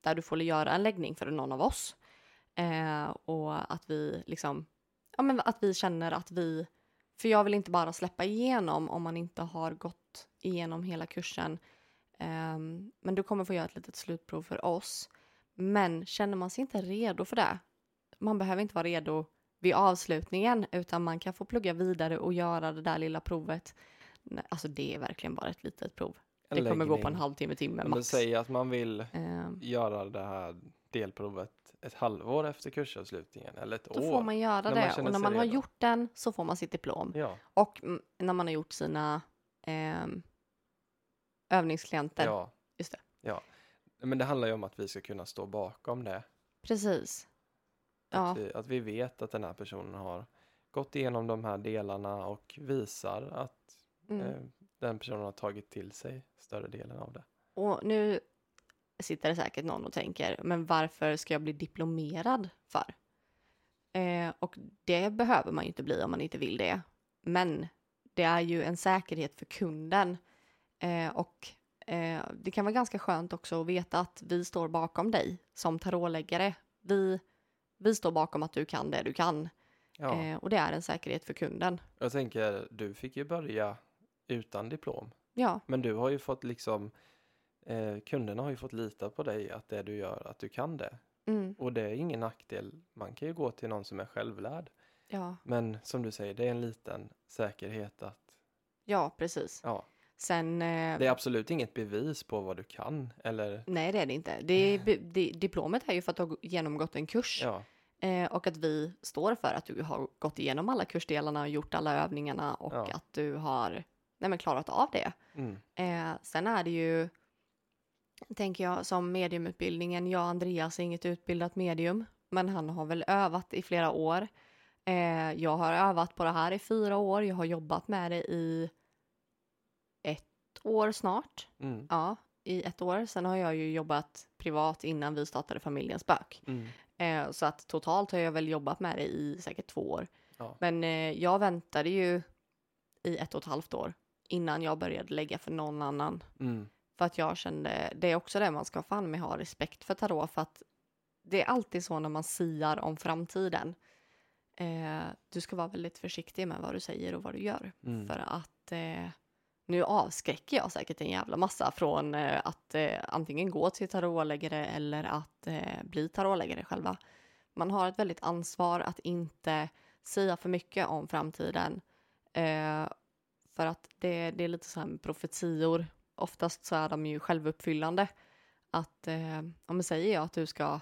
där du får göra en läggning för någon av oss. Eh, och att vi liksom, ja men att vi känner att vi, för jag vill inte bara släppa igenom om man inte har gått igenom hela kursen. Ehm, men du kommer få göra ett litet slutprov för oss. Men känner man sig inte redo för det, man behöver inte vara redo vid avslutningen utan man kan få plugga vidare och göra det där lilla provet. Alltså det är verkligen bara ett litet prov. En det kommer gå på en läggning. halvtimme, timme Men max. säg att man vill Ehm, göra det här delprovet ett halvår efter kursavslutningen eller ett då år. får man göra man det känner och när man har redo. gjort den så får man sitt diplom. Ja, Och mm, när man har gjort sina ehm, övningsklienter. ja. Men det handlar ju om att vi ska kunna stå bakom det. Precis. Ja, Att, vi, att vi vet att den här personen har gått igenom de här delarna och visar att mm. eh, den personen har tagit till sig större delen av det. Och nu sitter det säkert någon och tänker, men varför ska jag bli diplomerad för? Eh, och det behöver man ju inte bli om man inte vill det. Men det är ju en säkerhet för kunden. Eh, och eh, det kan vara ganska skönt också att veta att vi står bakom dig som tarotläggare. Vi, vi står bakom att du kan det du kan. Ja. Eh, och det är en säkerhet för kunden. Jag tänker, du fick ju börja utan diplom. Ja, Men du har ju fått liksom, eh, kunderna har ju fått lita på dig att det du gör, att du kan det. mm, Och det är ingen nackdel. Man kan ju gå till någon som är självlärd. ja, Men som du säger, det är en liten säkerhet att, ja, precis. ja, Sen... Eh, det är absolut inget bevis på vad du kan. Eller, Nej, det är det inte. Det är, det, diplomet är ju för att du har genomgått en kurs ja, eh, och att vi står för att du har gått igenom alla kursdelarna och gjort alla övningarna och Ja. att du har nej, klarat av det. mm, Eh, sen är det ju, tänker jag, som mediumutbildningen. Jag och Andreas är inget utbildat medium, men han har väl övat i flera år. Jag har övat på det här i fyra år. Jag har jobbat med det i år snart. mm, Ja, i ett år. Sen har jag ju jobbat privat innan vi startade familjens spök. mm, Eh, så att totalt har jag väl jobbat med det i säkert två år. Ja. Men eh, jag väntade ju i ett och ett halvt år innan jag började lägga för någon annan. mm, För att jag kände, det är också det man ska fan med ha respekt för tarot för att det är alltid så när man siar om framtiden. Eh, du ska vara väldigt försiktig med vad du säger och vad du gör. mm. För att eh, nu avskräcker jag säkert en jävla massa från eh, att eh, antingen gå till tarotläggare eller att eh, bli tarotläggare själva. Man har ett väldigt ansvar att inte säga för mycket om framtiden. Eh, för att det, det är lite så här med profetior. Oftast så är de ju självuppfyllande. Att eh, om man säger jag att du ska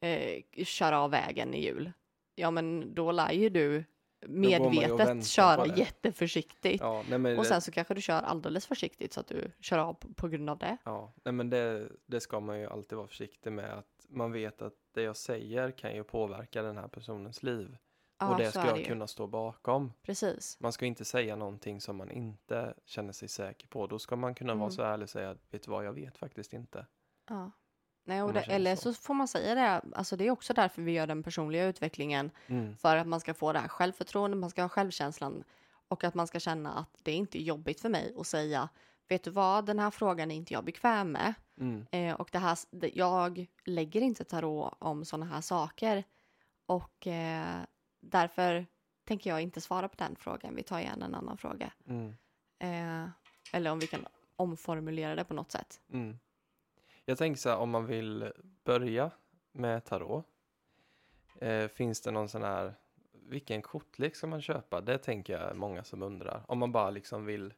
eh, köra av vägen i jul. Ja men då lär ju du medvetet köra det. jätteförsiktigt. Ja, nej Och det, sen så kanske du kör alldeles försiktigt så att du kör av på, på grund av det. ja, nej men det, det ska man ju alltid vara försiktig med. Att man vet att det jag säger kan ju påverka den här personens liv. Ja, och det ska det jag ju. kunna stå bakom. Precis. Man ska inte säga någonting som man inte känner sig säker på. Då ska man kunna vara Mm. så ärlig och säga, att, vet du vad, jag vet faktiskt inte. Ja. Nej, och det, eller så. så. får man säga det. Alltså det är också därför vi gör den personliga utvecklingen. Mm. För att man ska få det här självförtroendet, man ska ha självkänslan. Och att man ska känna att det är inte jobbigt för mig att säga Vet du vad, den här frågan är inte jag bekväm med. Mm. Eh, och det här, jag lägger inte tarot om sådana här saker. Och eh, därför tänker jag inte svara på den frågan. Vi tar igen en annan fråga. Mm. Eh, eller om vi kan omformulera det på något sätt. Mm. Jag tänker så här, om man vill börja med tarot. Eh, finns det någon sån här, vilken kortlek ska man köpa? Det tänker jag är många som undrar. Om man bara liksom vill,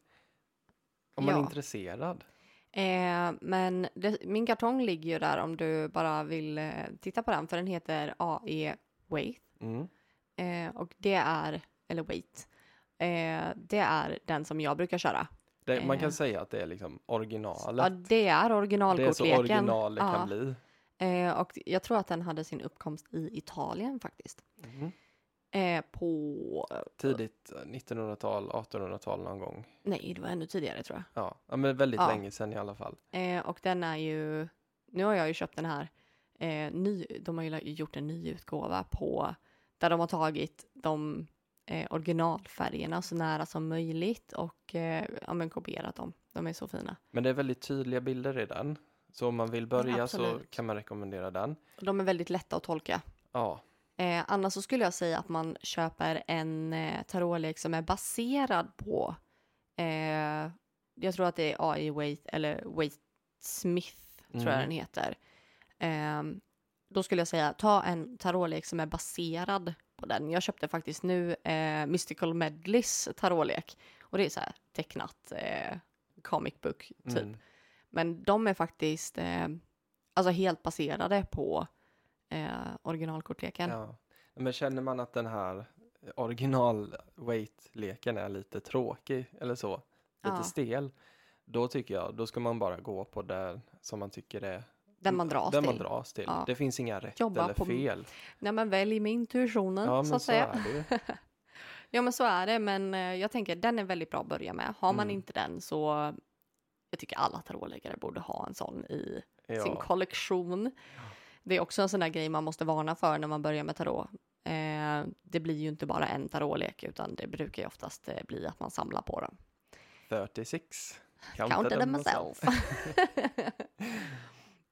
om man är intresserad. Eh, men det, min kartong ligger ju där om du bara vill eh, titta på den. För den heter AE Wait. Mm. Eh, och det är, eller Wait. Eh, det är den som jag brukar köra. Det, man Eh. kan säga att det är liksom originalet. Ja, det är det är så originalkortleken. original det kan bli. Eh, och jag tror att den hade sin uppkomst i Italien faktiskt. Mm. Eh, på, Tidigt 1900-tal, 1800-tal någon gång. nej det var ännu tidigare tror jag. Ja, ja men väldigt Ja. länge sedan i alla fall. Eh, och den är ju, nu har jag ju köpt den här, eh, ny, de har ju gjort en ny utgåva på, där de har tagit de eh, originalfärgerna så nära som möjligt och eh, ja, men kopierat dem. De är så fina. Men det är väldigt tydliga bilder i den. Så om man vill börja så kan man rekommendera den. De är väldigt lätta att tolka. Ja, Eh, annars så skulle jag säga att man köper en eh, tarotlek som är baserad på, eh, jag tror att det är AI Wait eller Wait Smith tror jag Mm. den heter. Eh, då skulle jag säga ta en tarotlek som är baserad på den. Jag köpte faktiskt nu eh, Mystical Medleys tarotlek och det är så här tecknat eh, comic book typ. mm. Men de är faktiskt eh, alltså helt baserade på eh, originalkortleken. ja. Men känner man att den här original weight-leken är lite tråkig eller så, lite Ja. stel, då tycker jag, då ska man bara gå på det som man tycker är Den man dras den till. man dras till. Ja. Det finns inga rätt Jobba eller på- fel. Nej men välj med intuitionen Ja, så att så säga. är det ju. Ja men så är det men eh, jag tänker den är väldigt bra att börja med. Har man Mm. inte den så jag tycker alla tarotläggare borde ha en sån i sin Ja. kollektion. Det är också en sån där grej man måste varna för när man börjar med tarot. Eh, det blir ju inte bara en tarotlek utan det brukar ju oftast eh, bli att man samlar på dem. 36. Counted them myself.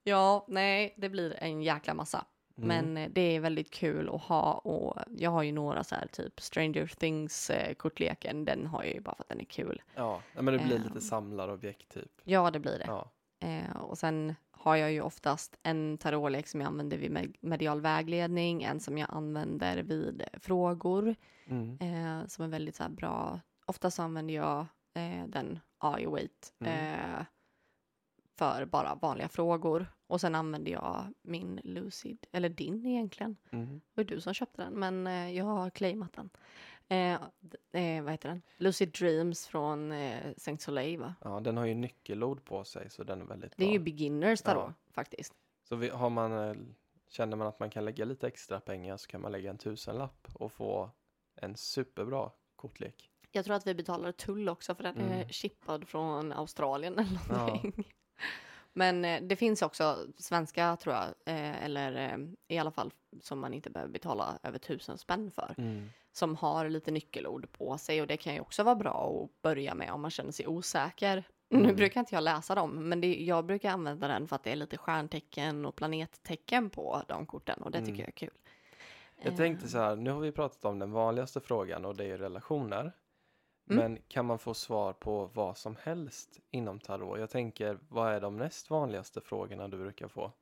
ja, nej, det blir en jäkla massa. Mm. Men eh, det är väldigt kul att ha och jag har ju några så här typ Stranger Things eh, kortleken. Den har jag ju bara för att den är kul. Ja, men det blir Ehm. lite samlarobjekt typ. Ja, det blir det. Ja. Eh, och sen har jag ju oftast en tarotlek som jag använder vid med- medial vägledning, en som jag använder vid frågor Mm. eh, som är väldigt så här bra. Oftast använder jag eh, den AI Wait Mm. eh, för bara vanliga frågor. Och sen använder jag min Lucid, eller din egentligen. Mm. Det var du som köpte den, men eh, jag har claimat den. Eh, eh, vad heter den? Lucid Dreams från eh, Saint Soleil, va? Ja, den har ju nyckelord på sig så den är väldigt Det är bra. ju beginners tarot, Ja. faktiskt. Så vi, har man, eh, känner man att man kan lägga lite extra pengar så kan man lägga en tusenlapp och få en superbra kortlek. Jag tror att vi betalar tull också för den är Mm. chippad från Australien eller Ja. Men eh, det finns också svenska tror jag, eh, eller eh, i alla fall som man inte behöver betala över tusen spänn för. Mm. Som har lite nyckelord på sig och det kan ju också vara bra att börja med om man känner sig osäker. Nu Mm. brukar inte jag läsa dem, men det, jag brukar använda den för att det är lite stjärntecken och planettecken på de korten och det tycker Mm. jag är kul. Jag tänkte så här, nu har vi pratat om den vanligaste frågan och det är relationer. Mm. Men kan man få svar på vad som helst inom tarot? Jag tänker, vad är de näst vanligaste frågorna du brukar få?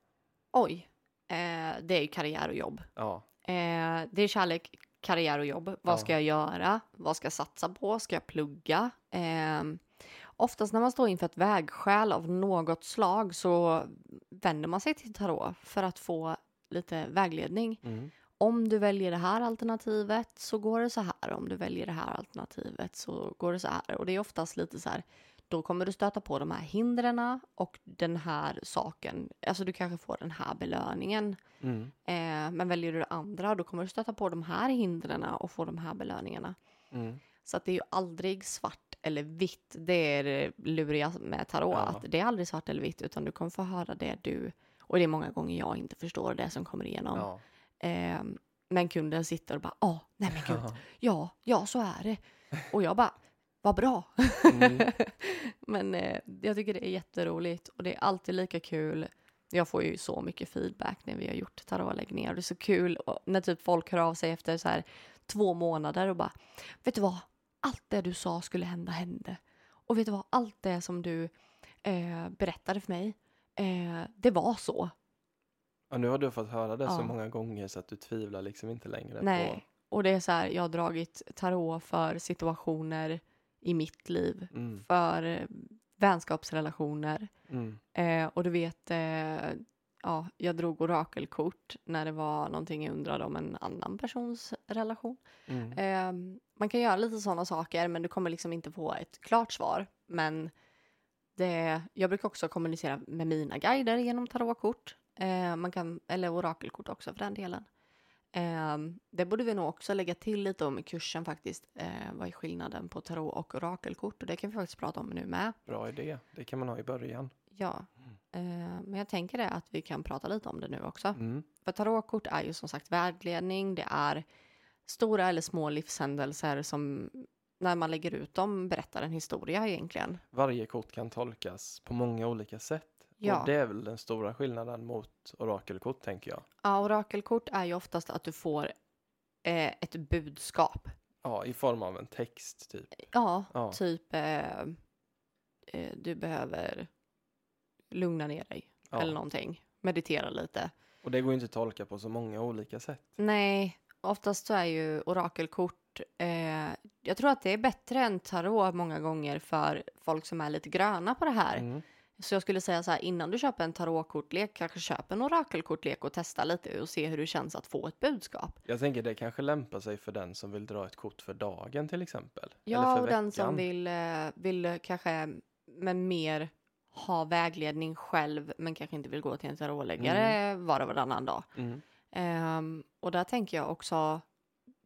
Oj, eh, det är ju karriär och jobb. Ja, Eh, det är kärlek, karriär och jobb. Vad Ja. ska jag göra? Vad ska jag satsa på? Ska jag plugga? Eh, oftast när man står inför ett vägskäl av något slag så vänder man sig till tarot för att få lite vägledning. mm. Om du väljer det här alternativet så går det så här. Om du väljer det här alternativet så går det så här. Och det är oftast lite så här, då kommer du stöta på de här hindren och den här saken. Alltså du kanske får den här belöningen. Mm. Eh, men väljer du det andra då kommer du stöta på de här hindren och få de här belöningarna. Mm. Så att det är ju aldrig svart eller vitt. Det är det luriga med tarot. Ja. Att det är aldrig svart eller vitt utan du kommer få höra det du... Och det är många gånger jag inte förstår det som kommer igenom. ja. Eh, men kunden sitter och bara, ja, nej men gud, Ja. ja, så är det. Och jag bara, vad bra. Mm. men eh, jag tycker det är jätteroligt och det är alltid lika kul. Jag får ju så mycket feedback när vi har gjort tarotläggningar. Det är så kul och när typ folk hör av sig efter så här två månader och bara, vet du vad, allt det du sa skulle hända hände. Och vet du vad, allt det som du eh, berättade för mig, eh, det var så. Och nu har du fått höra det så Ja. många gånger så att du tvivlar liksom inte längre Nej. Och det är så här, jag har dragit tarot för situationer i mitt liv, på... Mm. för eh, vänskapsrelationer. Mm. Eh, och du vet, eh, ja, jag drog orakelkort när det var någonting jag undrade om en annan persons relation. Mm. Eh, man kan göra lite sådana saker, men du kommer liksom inte få ett klart svar. Men det, jag brukar också kommunicera med mina guider genom tarotkort. Eh, man kan, eller orakelkort också för den delen. Eh, det borde vi nog också lägga till lite om i kursen faktiskt. Eh, vad är skillnaden på tarot och orakelkort? Och det kan vi faktiskt prata om nu med. Bra idé. Det kan man ha i början. Ja, eh, men jag tänker det att vi kan prata lite om det nu också. Mm. För tarotkort är ju som sagt vägledning, det är stora eller små livshändelser som när man lägger ut dem berättar en historia egentligen. Varje kort kan tolkas på många olika sätt. Ja. Och det är väl den stora skillnaden mot orakelkort tänker jag. Ja, orakelkort är ju oftast att du får eh, ett budskap. Ja, i form av en text typ. Ja, Ja. typ eh, eh, du behöver lugna ner dig Ja. eller någonting. Meditera lite. Och det går ju inte att tolka på så många olika sätt. Nej, oftast så är ju orakelkort, eh, jag tror att det är bättre än tarot många gånger för folk som är lite gröna på det här. Mm. Så jag skulle säga så här, innan du köper en tarotkortlek, kanske köp en orakelkortlek och testa lite och se hur det känns att få ett budskap. Jag tänker det kanske lämpar sig för den som vill dra ett kort för dagen till exempel. Ja, Eller för och den som veckan. vill, eh, vill kanske med mer ha vägledning själv, men kanske inte vill gå till en tarotläggare var och varannan dag. Mm. Ehm, och där tänker jag också,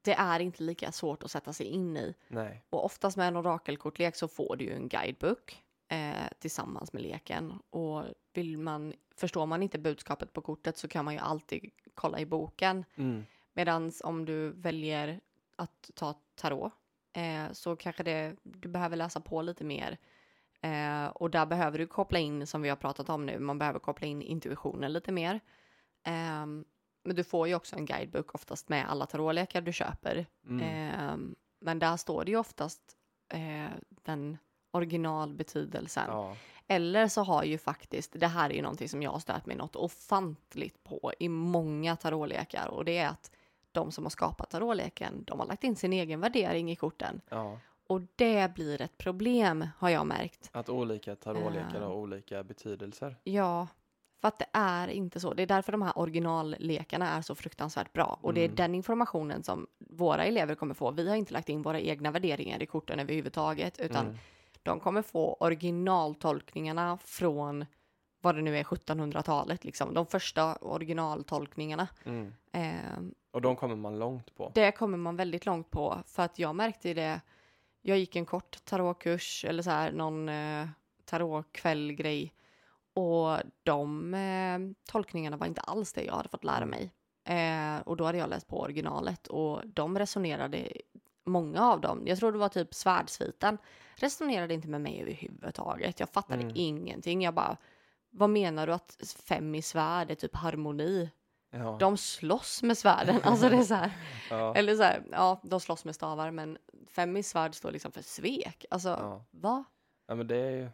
det är inte lika svårt att sätta sig in i. Nej. Och oftast med en orakelkortlek så får du ju en guidebook eh, tillsammans med leken. Och vill man, förstår man inte budskapet på kortet så kan man ju alltid kolla i boken. Mm. Medan om du väljer att ta tarot eh, så kanske det, du behöver läsa på lite mer. Eh, och där behöver du koppla in, som vi har pratat om nu, man behöver koppla in intuitionen lite mer. Ehm, men du får ju också en guidebook oftast med alla tarotlekar du köper. Mm. Ehm, men där står det ju oftast eh, den originalbetydelsen. Ja. Eller så har ju faktiskt, det här är ju någonting som jag har stört mig något ofantligt på i många tarotlekar och det är att de som har skapat tarotleken, de har lagt in sin egen värdering i korten. ja. Och det blir ett problem har jag märkt. Att olika tarotlekar Eh. har olika betydelser. Ja, för att det är inte så. Det är därför de här originallekarna är så fruktansvärt bra. Och det är Mm. den informationen som våra elever kommer få. Vi har inte lagt in våra egna värderingar i korten överhuvudtaget, utan Mm. De kommer få originaltolkningarna från vad det nu är 1700-talet, liksom. De första originaltolkningarna. Mm. Eh, Och de kommer man långt på. det kommer man väldigt långt på, för att jag märkte det. Jag gick en kort tarotkurs eller så här någon eh, tarotkväll-grej och de eh, tolkningarna var inte alls det jag hade fått lära Mm. mig. Eh, och då hade jag läst på originalet och de resonerade, många av dem, jag tror det var typ svärdsviten, resonerade inte med mig överhuvudtaget. Jag fattade Mm. ingenting. Jag bara, vad menar du att fem i svärd är typ harmoni? Ja. De slåss med svärden. Alltså det är så här. ja. Eller så här, ja, de slåss med stavar, men fem i svärd står liksom för svek. Alltså, Ja. va? ja, men det är ju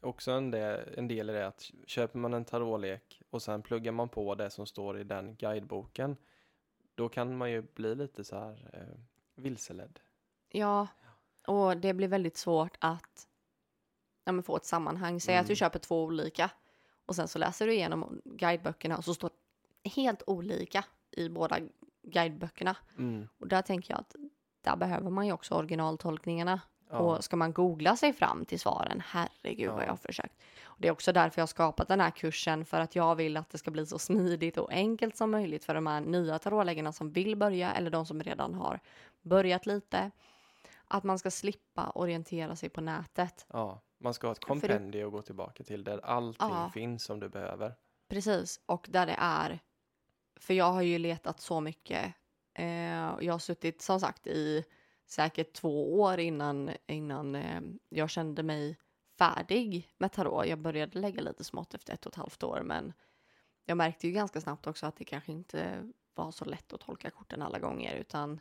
också en del, en del i det att köper man en tarotlek och sen pluggar man på det som står i den guideboken, då kan man ju bli lite så här eh, vilseledd. Ja, och det blir väldigt svårt att ja, men få ett sammanhang. Säg att du Mm. köper två olika och sen så läser du igenom guideböckerna och så står helt olika i båda guideböckerna. Mm. Och där tänker jag att där behöver man ju också originaltolkningarna. Ja. Och ska man googla sig fram till svaren, herregud vad Ja. jag har försökt. Och det är också därför jag har skapat den här kursen, för att jag vill att det ska bli så smidigt och enkelt som möjligt för de här nya tarotläggarna som vill börja eller de som redan har börjat lite. Att man ska slippa orientera sig på nätet. ja, man ska ha ett kompendium att gå tillbaka till där allting Ja. finns som du behöver. Precis, och där det är. För jag har ju letat så mycket. Eh, jag har suttit som sagt i säkert två år innan, innan eh, jag kände mig färdig med tarot. Jag började lägga lite smått efter ett och ett halvt år men jag märkte ju ganska snabbt också att det kanske inte var så lätt att tolka korten alla gånger utan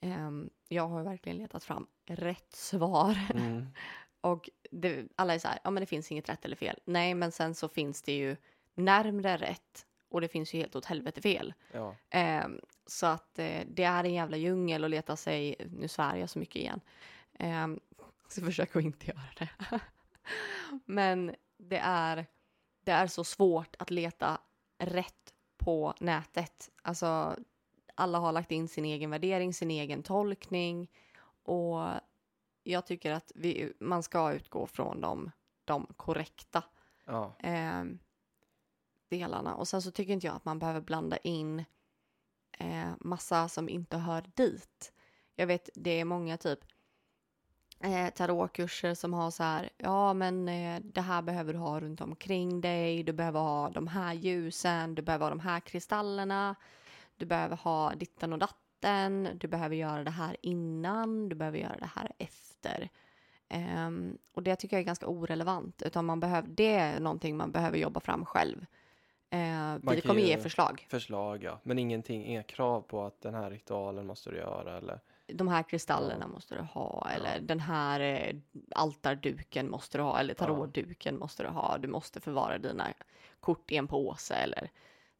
ehm, jag har verkligen letat fram rätt svar. Mm. Och det, alla är så här, ja men det finns inget rätt eller fel. Nej, men sen så finns det ju närmre rätt och det finns ju helt åt helvete fel. Ja. Ehm, så att eh, det är en jävla djungel att leta sig, nu svär jag så mycket igen. Um, så försök att inte göra det. men det är, det är så svårt att leta rätt på nätet. Alltså, alla har lagt in sin egen värdering, sin egen tolkning och jag tycker att vi, man ska utgå från de, de korrekta ja. eh, delarna. Och sen så tycker inte jag att man behöver blanda in eh, massa som inte hör dit. Jag vet, det är många typ eh, tarotkurser som har så här, ja men eh, det här behöver du ha runt omkring dig, du behöver ha de här ljusen, du behöver ha de här kristallerna, du behöver ha ditten och datten du behöver göra det här innan, du behöver göra det här efter. Um, och det tycker jag är ganska orelevant, utan man behöver, det är någonting man behöver jobba fram själv. Uh, vi kommer ge förslag. Förslag, ja. Men ingenting, inga krav på att den här ritualen måste du göra eller? De här kristallerna måste du ha, eller den här eh, altarduken måste du ha, eller tarotduken måste du ha. Du måste förvara dina kort i en påse, eller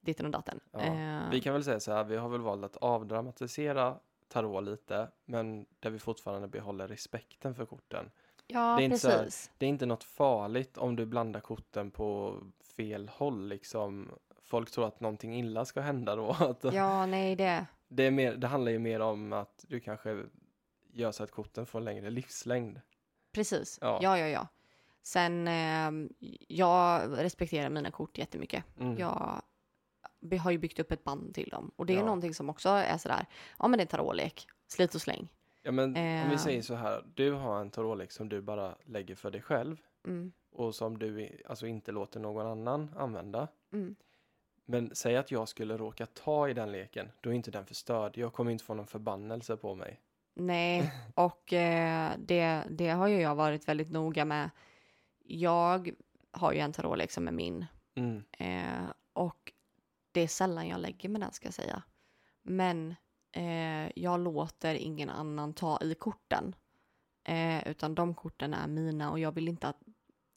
ditten och datten. Ja. Eh, Vi kan väl säga så här, vi har väl valt att avdramatisera tarot lite, men där vi fortfarande behåller respekten för korten. ja, det är inte så här- precis. Det är inte något farligt om du blandar korten på fel håll liksom. Folk tror att någonting illa ska hända då. Att Ja, nej, det... det, är mer, det handlar ju mer om att du kanske gör så att korten får en längre livslängd. Precis. Ja. Ja, ja, ja. Sen, eh, jag respekterar mina kort jättemycket. Mm. Jag har ju byggt upp ett band till dem. Och det är Ja. någonting som också är sådär, ja men det är tarotlek, slit och släng. Ja men om vi Eh. säger så här, du har en tarotlek som du bara lägger för dig själv Mm, och som du alltså inte låter någon annan använda. mm. Men säg att jag skulle råka ta i den leken, då är inte den förstörd. Jag kommer inte få någon förbannelse på mig. Nej, och eh, det, det har ju jag varit väldigt noga med. Jag har ju en tarotlek som är min. Mm. Eh, och det är sällan jag lägger med den ska jag säga. Men eh, jag låter ingen annan ta i korten. Eh, utan de korten är mina och jag vill inte att,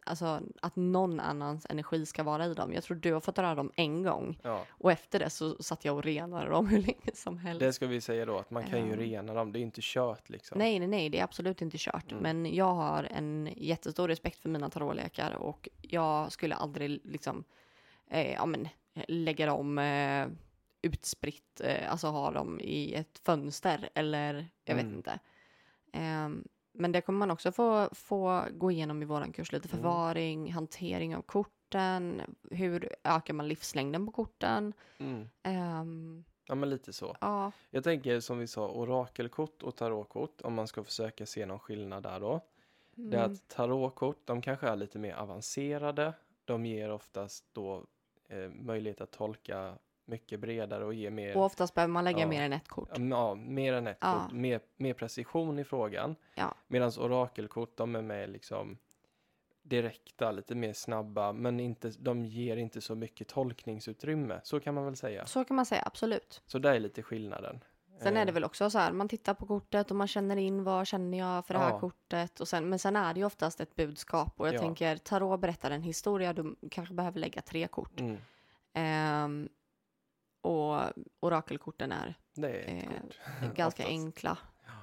alltså, att någon annans energi ska vara i dem. Jag tror du har fått röra dem en gång Ja, och efter det så satt jag och renade dem hur länge som helst. det ska vi säga då, att man kan ju Ja. rena dem. Det är inte kört liksom. Nej, nej, nej, det är absolut inte kört. Mm. Men jag har en jättestor respekt för mina tarotlekar och jag skulle aldrig liksom, eh, ja men, lägga dem eh, utspritt, eh, alltså ha dem i ett fönster eller jag vet Mm. inte. Ehm, men det kommer man också få, få gå igenom i våran kurs, lite Mm. förvaring, hantering av korten, hur ökar man livslängden på korten. Mm. Ehm, Ja, men lite så. ja, Jag tänker som vi sa, orakelkort och tarotkort, om man ska försöka se någon skillnad där då. Det är mm, att tarotkort, de kanske är lite mer avancerade. De ger oftast då eh, möjlighet att tolka mycket bredare och ge mer, och oftast behöver man lägga Ja. mer än ett kort. ja, mer än ett Ja. kort, mer, mer precision i frågan. Ja. Medan orakelkort, de är mer liksom direkta, lite mer snabba, men inte, de ger inte så mycket tolkningsutrymme. Så kan man väl säga. Så kan man säga, absolut. Så där är lite skillnaden. Sen är det Eh, väl också så här, man tittar på kortet och man känner in vad känner jag för det här Ja. kortet. Och sen, men sen är det ju oftast ett budskap och jag Ja. tänker tarot berättar en historia, du kanske behöver lägga tre kort. Mm, Ehm, och orakelkorten är ett Eh, kort. ganska Oftast. enkla.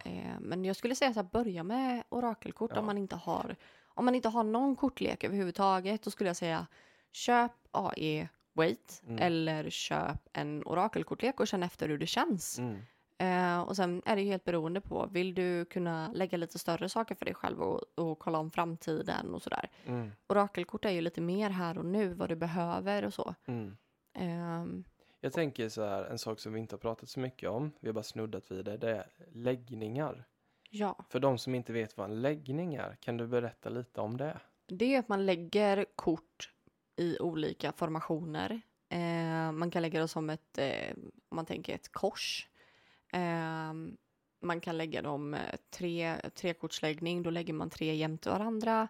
Eh, men jag skulle säga så här, börja med orakelkort Ja. om man inte har om man inte har någon kortlek överhuvudtaget. Då skulle jag säga köp AE Wait Mm. eller köp en orakelkortlek och känn efter hur det känns. Mm. Eh, och sen är det helt beroende på, vill du kunna lägga lite större saker för dig själv och, och kolla om framtiden och sådär. Mm. Orakelkort är ju lite mer här och nu, vad du behöver och så. Mm. Ehm, Jag tänker så här, en sak som vi inte har pratat så mycket om, vi har bara snuddat vid det, det är läggningar. ja, För de som inte vet vad en läggning är, kan du berätta lite om det? det är att man lägger kort i olika formationer. Eh, man kan lägga det som ett, eh, om man tänker ett kors. Ehm, man kan lägga dem eh, tre, trekortsläggning, då lägger man tre jämte varandra.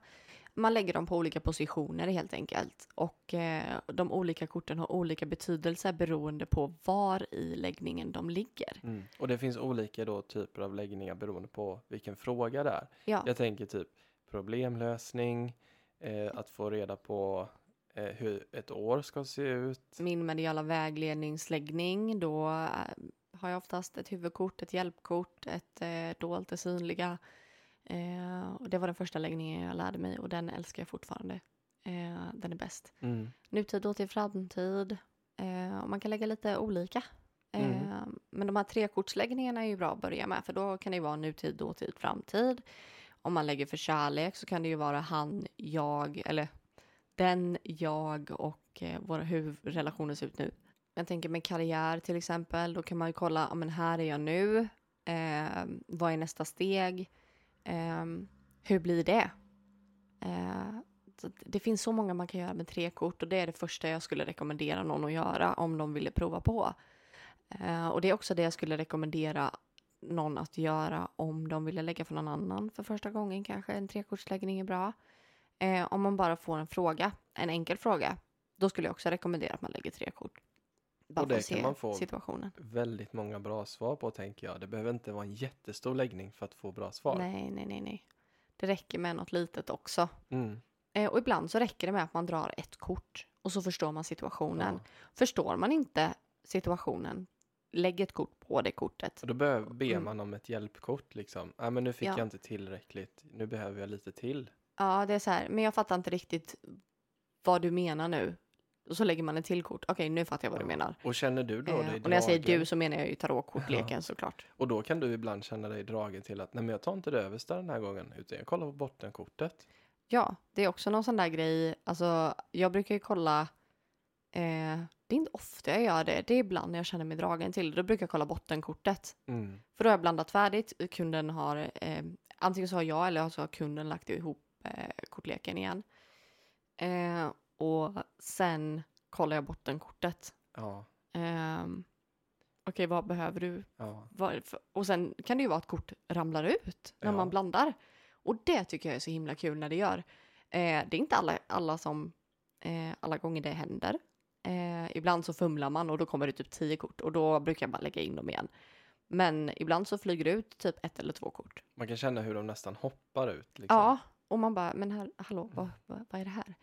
Man lägger dem på olika positioner helt enkelt. Och eh, de olika korten har olika betydelse beroende på var i läggningen de ligger. Mm. Och det finns olika då typer av läggningar beroende på vilken fråga det är. Ja, Jag tänker typ problemlösning, eh, att få reda på eh, hur ett år ska se ut. min mediala vägledningsläggning, då eh, har jag oftast ett huvudkort, ett hjälpkort, ett eh, dolt, det synliga. Eh, och det var den första läggningen jag lärde mig och den älskar jag fortfarande. Eh, den är bäst. Mm. Nutid, dåtid, framtid. Eh, och man kan lägga lite olika. Eh, Mm. Men de här trekortsläggningarna är ju bra att börja med för då kan det ju vara nutid, dåtid, framtid. Om man lägger för kärlek så kan det ju vara han, jag eller den, jag och eh, våra, hur relationen ser ut nu. Jag tänker med karriär till exempel, då kan man ju kolla, ja men här är jag nu, eh, vad är nästa steg, eh, hur blir det? Eh, så det finns så många man kan göra med tre kort och det är det första jag skulle rekommendera någon att göra om de ville prova på. Eh, och det är också det jag skulle rekommendera någon att göra om de ville lägga för någon annan för första gången kanske. En trekortsläggning är bra. Eh, om man bara får en fråga, en enkel fråga, då skulle jag också rekommendera att man lägger tre kort. Bara Och det kan man få- situationen. Väldigt många bra svar på tänker jag. Det behöver inte vara en jättestor läggning för att få bra svar. Nej, nej, nej, nej. Det räcker med något litet också. Mm. Eh, och ibland så räcker det med att man drar ett kort och så förstår man situationen. Ja. Förstår man inte situationen, lägg ett kort på det kortet. Och då ber Mm. man om ett hjälpkort liksom. Nej men nu fick Ja. jag inte tillräckligt. Nu behöver jag lite till. Ja, det är så här, men jag fattar inte riktigt vad du menar nu. Och så lägger man ett till kort. Okej, nu fattar jag vad du Ja. menar. Och känner du då Eh, dig och när jag säger dragen- du så menar jag ju tarotkortleken såklart. Och då kan du ibland känna dig dragen till att nej men jag tar inte det översta den här gången utan jag kollar på bottenkortet. Ja, det är också någon sån där grej. Alltså, jag brukar ju kolla. Eh, det är inte ofta jag gör det. Det är ibland när jag känner mig dragen till. Då brukar jag kolla bottenkortet. Mm. För då har jag blandat färdigt. Kunden har eh, antingen så har jag eller så har kunden lagt ihop eh, kortleken igen. Eh, och sen kollar jag bottenkortet. Ja, Ehm, Okej, vad behöver du? ja. Och sen kan det ju vara att kort ramlar ut när Ja. man blandar. Och det tycker jag är så himla kul när det gör. Eh, det är inte alla, alla som, eh, alla gånger det händer. Eh, ibland så fumlar man och då kommer det typ tio kort och då brukar jag bara lägga in dem igen. Men ibland så flyger det ut typ ett eller två kort. Man kan känna hur de nästan hoppar ut. Liksom. Ja, och man bara, men här, hallå, vad, vad, vad är det här?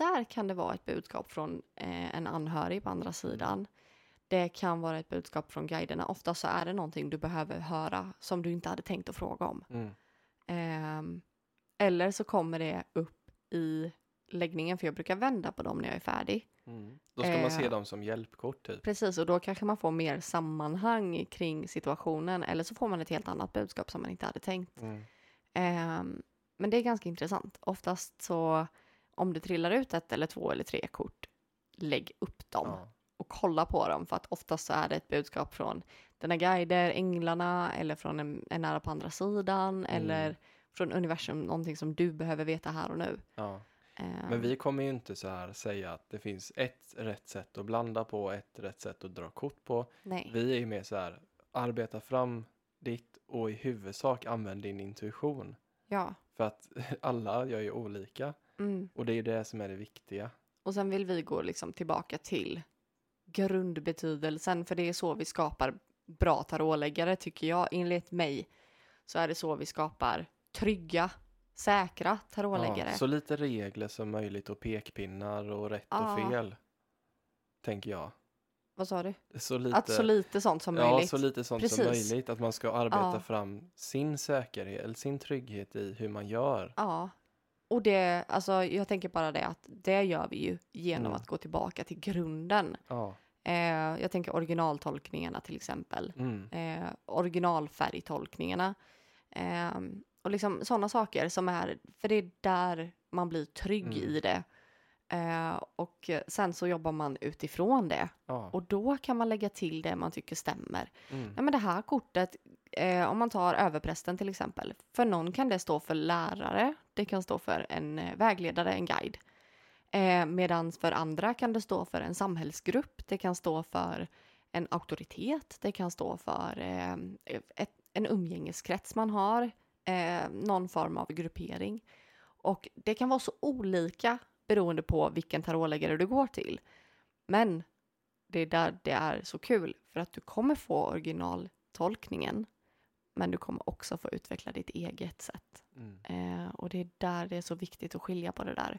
Där kan det vara ett budskap från eh, en anhörig på andra sidan. Det kan vara ett budskap från guiderna. Ofta så är det någonting du behöver höra som du inte hade tänkt att fråga om. Mm. Ehm, eller så kommer det upp i läggningen, för jag brukar vända på dem när jag är färdig. Mm. Då ska man se Eh, dem som hjälpkort typ. Precis, och då kanske man får mer sammanhang kring situationen. Eller så får man ett helt annat budskap som man inte hade tänkt. Mm. Ehm, men det är ganska intressant. Oftast så om det trillar ut ett eller två eller tre kort, lägg upp dem Ja. och kolla på dem. För att oftast så är det ett budskap från dina guider, änglarna eller från en, en nära på andra sidan eller från universum, någonting som du behöver veta här och nu. Ja. Ehm, Men vi kommer ju inte så här säga att det finns ett rätt sätt att blanda på, ett rätt sätt att dra kort på. Nej, Vi är ju mer så här, arbeta fram ditt och i huvudsak använd din intuition. ja. För att alla gör ju olika Mm. och det är ju det som är det viktiga. Och sen vill vi gå liksom tillbaka till grundbetydelsen, för det är så vi skapar bra tarotläggare tycker jag. Enligt mig så är det så vi skapar trygga, säkra tarotläggare. Ja, så lite regler som möjligt och pekpinnar och rätt Ja. och fel. Tänker jag. Vad sa du? Så lite, Att så lite sånt som ja, möjligt. så lite sånt som Precis. möjligt. Att man ska arbeta Ja. fram sin säkerhet eller sin trygghet i hur man gör. Ja. Och det, alltså jag tänker bara det att det gör vi ju genom Mm. att gå tillbaka till grunden. Ja. Eh, jag tänker originaltolkningarna till exempel. Mm. eh, originalfärgtolkningarna. Eh, och liksom sådana saker som är, för det är där man blir trygg Mm. i det. Eh, och sen så jobbar man utifrån det. Ja. Och då kan man lägga till det man tycker stämmer. Mm. Ja men det här kortet, eh, om man tar överprästen till exempel. För någon kan det stå för lärare, det kan stå för en eh, vägledare, en guide. Eh, Medan för andra kan det stå för en samhällsgrupp, det kan stå för en auktoritet, det kan stå för eh, ett, en umgängeskrets man har, eh, någon form av gruppering. Och det kan vara så olika beroende på vilken tarotläggare du går till. Men det är där det är så kul för att du kommer få originaltolkningen men du kommer också få utveckla ditt eget sätt. Mm. Eh, och det är där det är så viktigt att skilja på det där.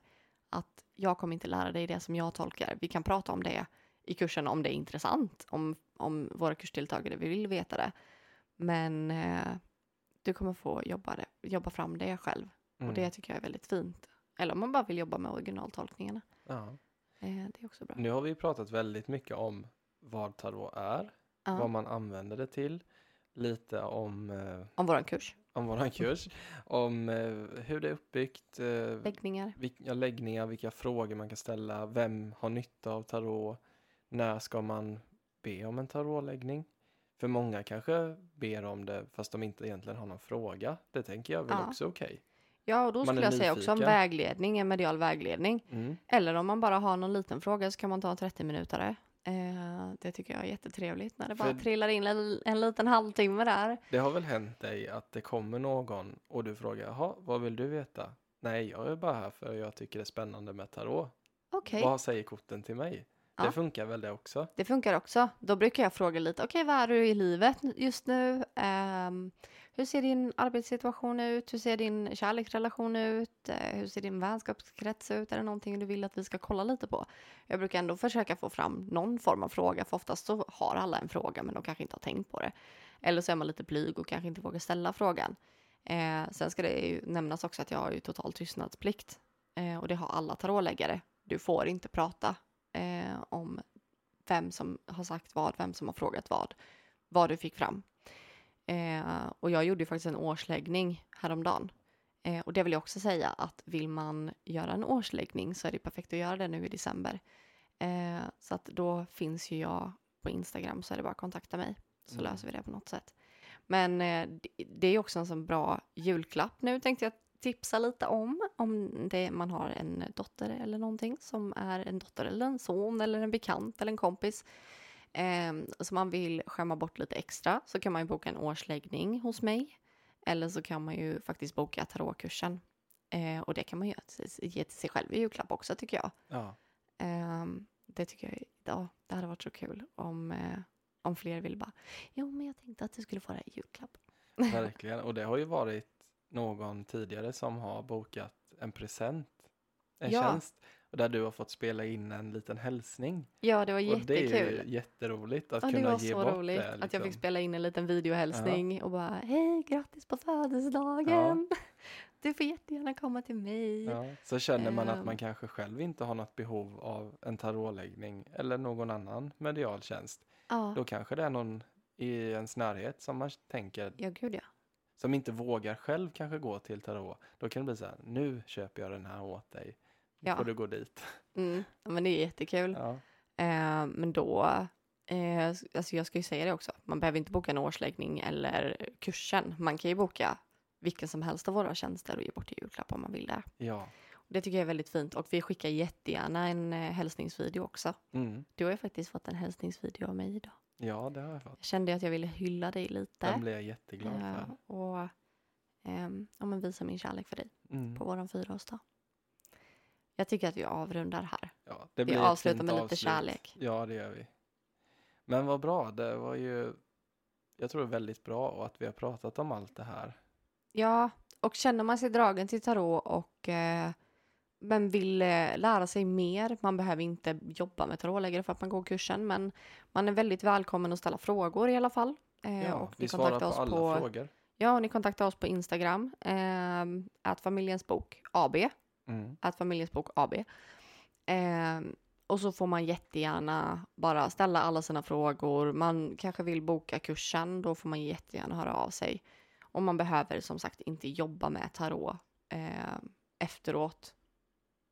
Att jag kommer inte lära dig det som jag tolkar. Vi kan prata om det i kursen om det är intressant, om, om våra kursdeltagare vill veta det. Men eh, du kommer få jobba, det, jobba fram det själv. Mm. Och det tycker jag är väldigt fint. Eller om man bara vill jobba med originaltolkningarna. ja. Eh, det är också bra. Nu har vi pratat väldigt mycket om vad tarot är, Ja, vad man använder det till, lite om, eh, Om våran kurs. om våran kurs, om eh, hur det är uppbyggt, eh, Läggningar. vilka läggningar, vilka frågor man kan ställa, vem har nytta av tarot, när ska man be om en tarotläggning? För många kanske ber om det fast de inte egentligen har någon fråga. Det tänker jag väl Ja. också okej. Ja, och då Man skulle jag säga också nyfiken. vägledning, en medial vägledning. Mm. Eller om man bara har någon liten fråga så kan man ta en 30 minuter. Eh, det tycker jag är jättetrevligt när det bara För- trillar in en, en liten halvtimme där. Det har väl hänt dig att det kommer någon och du frågar, jaha, vad vill du veta? Nej, jag är bara här för jag tycker det är spännande med tarot. Okej, Vad säger korten till mig? Ja. Det funkar väl det också? det funkar också. Då brukar jag fråga lite, okej vad är du i livet just nu? Ehm, hur ser din arbetssituation ut? Hur ser din kärleksrelation ut? Eh, hur ser din vänskapskrets ut? Är det någonting du vill att vi ska kolla lite på? Jag brukar ändå försöka få fram någon form av fråga, för oftast så har alla en fråga, men de kanske inte har tänkt på det. Eller så är man lite blyg och kanske inte vågar ställa frågan. Eh, sen ska det ju nämnas också att jag har ju total tystnadsplikt. Eh, och det har alla tarotläggare. Du får inte prata eh, om vem som har sagt vad, vem som har frågat vad, vad du fick fram. Eh, och jag gjorde ju faktiskt en årsläggning häromdagen. Eh, och det vill jag också säga att vill man göra en årsläggning så är det perfekt att göra det nu i december. Eh, så att då finns ju jag på Instagram så är det bara att kontakta mig så Mm. löser vi det på något sätt. Men eh, det- är ju också en sån bra julklapp nu tänkte jag tipsa lite om. Om det, man har en dotter eller någonting som är en dotter eller en son eller en bekant eller en kompis eh, som man vill skämma bort lite extra så kan man ju boka en årsläggning hos mig. Eller så kan man ju faktiskt boka tarotkursen. Eh, och det kan man ju ge- till sig själv i julklapp också tycker jag. Ja, Ehm, det tycker jag, ja, det hade varit så kul om, eh, om fler vill bara, jo men jag tänkte att du skulle få det i julklapp. verkligen. Och det har ju varit någon tidigare som har bokat en present, en Ja. tjänst. Där du har fått spela in en liten hälsning. Ja, det var Och det är jättekul. jätteroligt att Ja, det kunna var ge så bort roligt det. att jag fick liksom. spela in en liten videohälsning och bara hej, grattis på födelsedagen. Du får jättegärna komma till mig. Ja, så känner man att Ehm. man kanske själv inte har något behov av en tarotläggning eller någon annan medial tjänst. Ja, Då kanske det är någon i ens närhet som man tänker, ja gud ja. som inte vågar själv kanske gå till tarot. Då kan det bli så här, nu köper jag den här åt dig. Då Ja. får du gå dit. Mm, ja, men det är jättekul. Ja, Eh, men då, eh, alltså jag ska ju säga det också, man behöver inte boka en årsläggning eller kursen. Man kan ju boka vilken som helst av våra tjänster och ge bort i julklapp om man vill det. ja. Det tycker jag är väldigt fint och vi skickar jättegärna en eh, hälsningsvideo också. Mm. Du har ju faktiskt fått en hälsningsvideo av mig idag. ja det har jag fått. Jag kände att jag ville hylla dig lite. Den blir jag jätteglad eh, för. och ehm, ja, men visa min kärlek för dig Mm. på våran fyraårsdag. Jag tycker att vi avrundar här. Ja, det Vi blir ett avslutar med lite avslut. kärlek. Ja, det gör vi. Men vad bra, det var ju, jag tror det är väldigt bra och att vi har pratat om allt det här. Ja, och känner man sig dragen till tarot och eh, men vill eh, lära sig mer, man behöver inte jobba med tarotläggare för att man går kursen, men man är väldigt välkommen att ställa frågor i alla fall. Eh, Ja, och vi svarar på oss alla på, frågor. Ja, och ni kontaktar oss på Instagram, eh, att familjens bok AB, Mm. att familjens bok AB. Eh, och så får man jättegärna bara ställa alla sina frågor. Man kanske vill boka kursen, då får man jättegärna höra av sig. Och man behöver som sagt inte jobba med tarot eh, efteråt.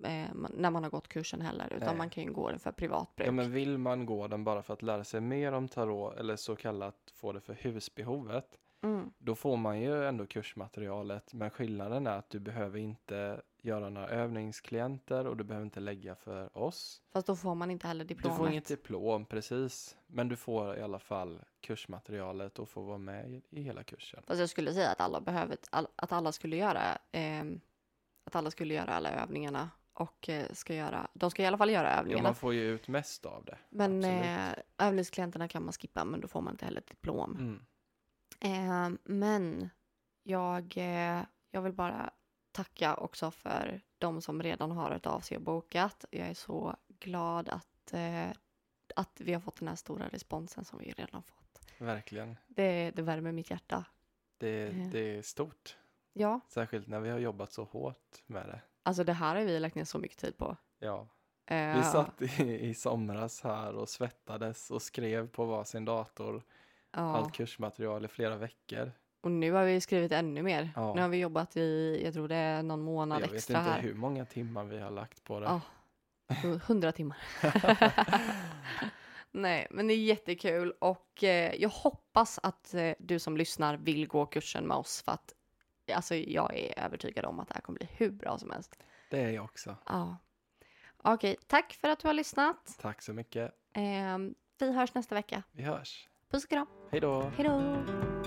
Eh, man- när man har gått kursen heller, utan Nej. man kan ju gå den för privat bruk. Ja, men vill man gå den bara för att lära sig mer om tarot eller så kallat få det för husbehovet, mm. då får man ju ändå kursmaterialet. Men skillnaden är att du behöver inte göra några övningsklienter och du behöver inte lägga för oss. Fast då får man inte heller Du diplomet. får inget diplom, precis. Men du får i alla fall kursmaterialet och får vara med i, hela kursen. Fast jag skulle säga att alla behöver, att alla skulle göra, ehm, att alla skulle göra alla övningarna och eh, ska göra, de ska i alla fall göra Ja, övningarna. man får ju ut mest av det. men eh, övningsklienterna kan man skippa, men då får man inte heller ett diplom. Mm. Eh, men jag, eh, jag vill bara tacka också för de som redan har ett av sig och bokat. Jag är så glad att, eh, att vi har fått den här stora responsen som vi redan fått. Verkligen. Det, det värmer mitt hjärta. Det, Eh. det är stort. Ja, Särskilt när vi har jobbat så hårt med det. alltså det här har vi lagt ner så mycket tid på. Ja, Eh, vi satt i, i somras här och svettades och skrev på varsin dator ja. allt kursmaterial i flera veckor. Och nu har vi skrivit ännu mer. Ja. Nu har vi jobbat i, jag tror det är någon månad Jag vet extra inte här. hur många timmar vi har lagt på det. Ja. Hundra timmar. Nej, men det är jättekul och eh, jag hoppas att eh, du som lyssnar vill gå kursen med oss för att alltså, jag är övertygad om att det här kommer bli hur bra som helst. Det är jag också. Ja. Okej, tack för att du har lyssnat. Tack så mycket. Ehm, vi hörs nästa vecka. Vi hörs. Puss och kram. Hej då. Hej då!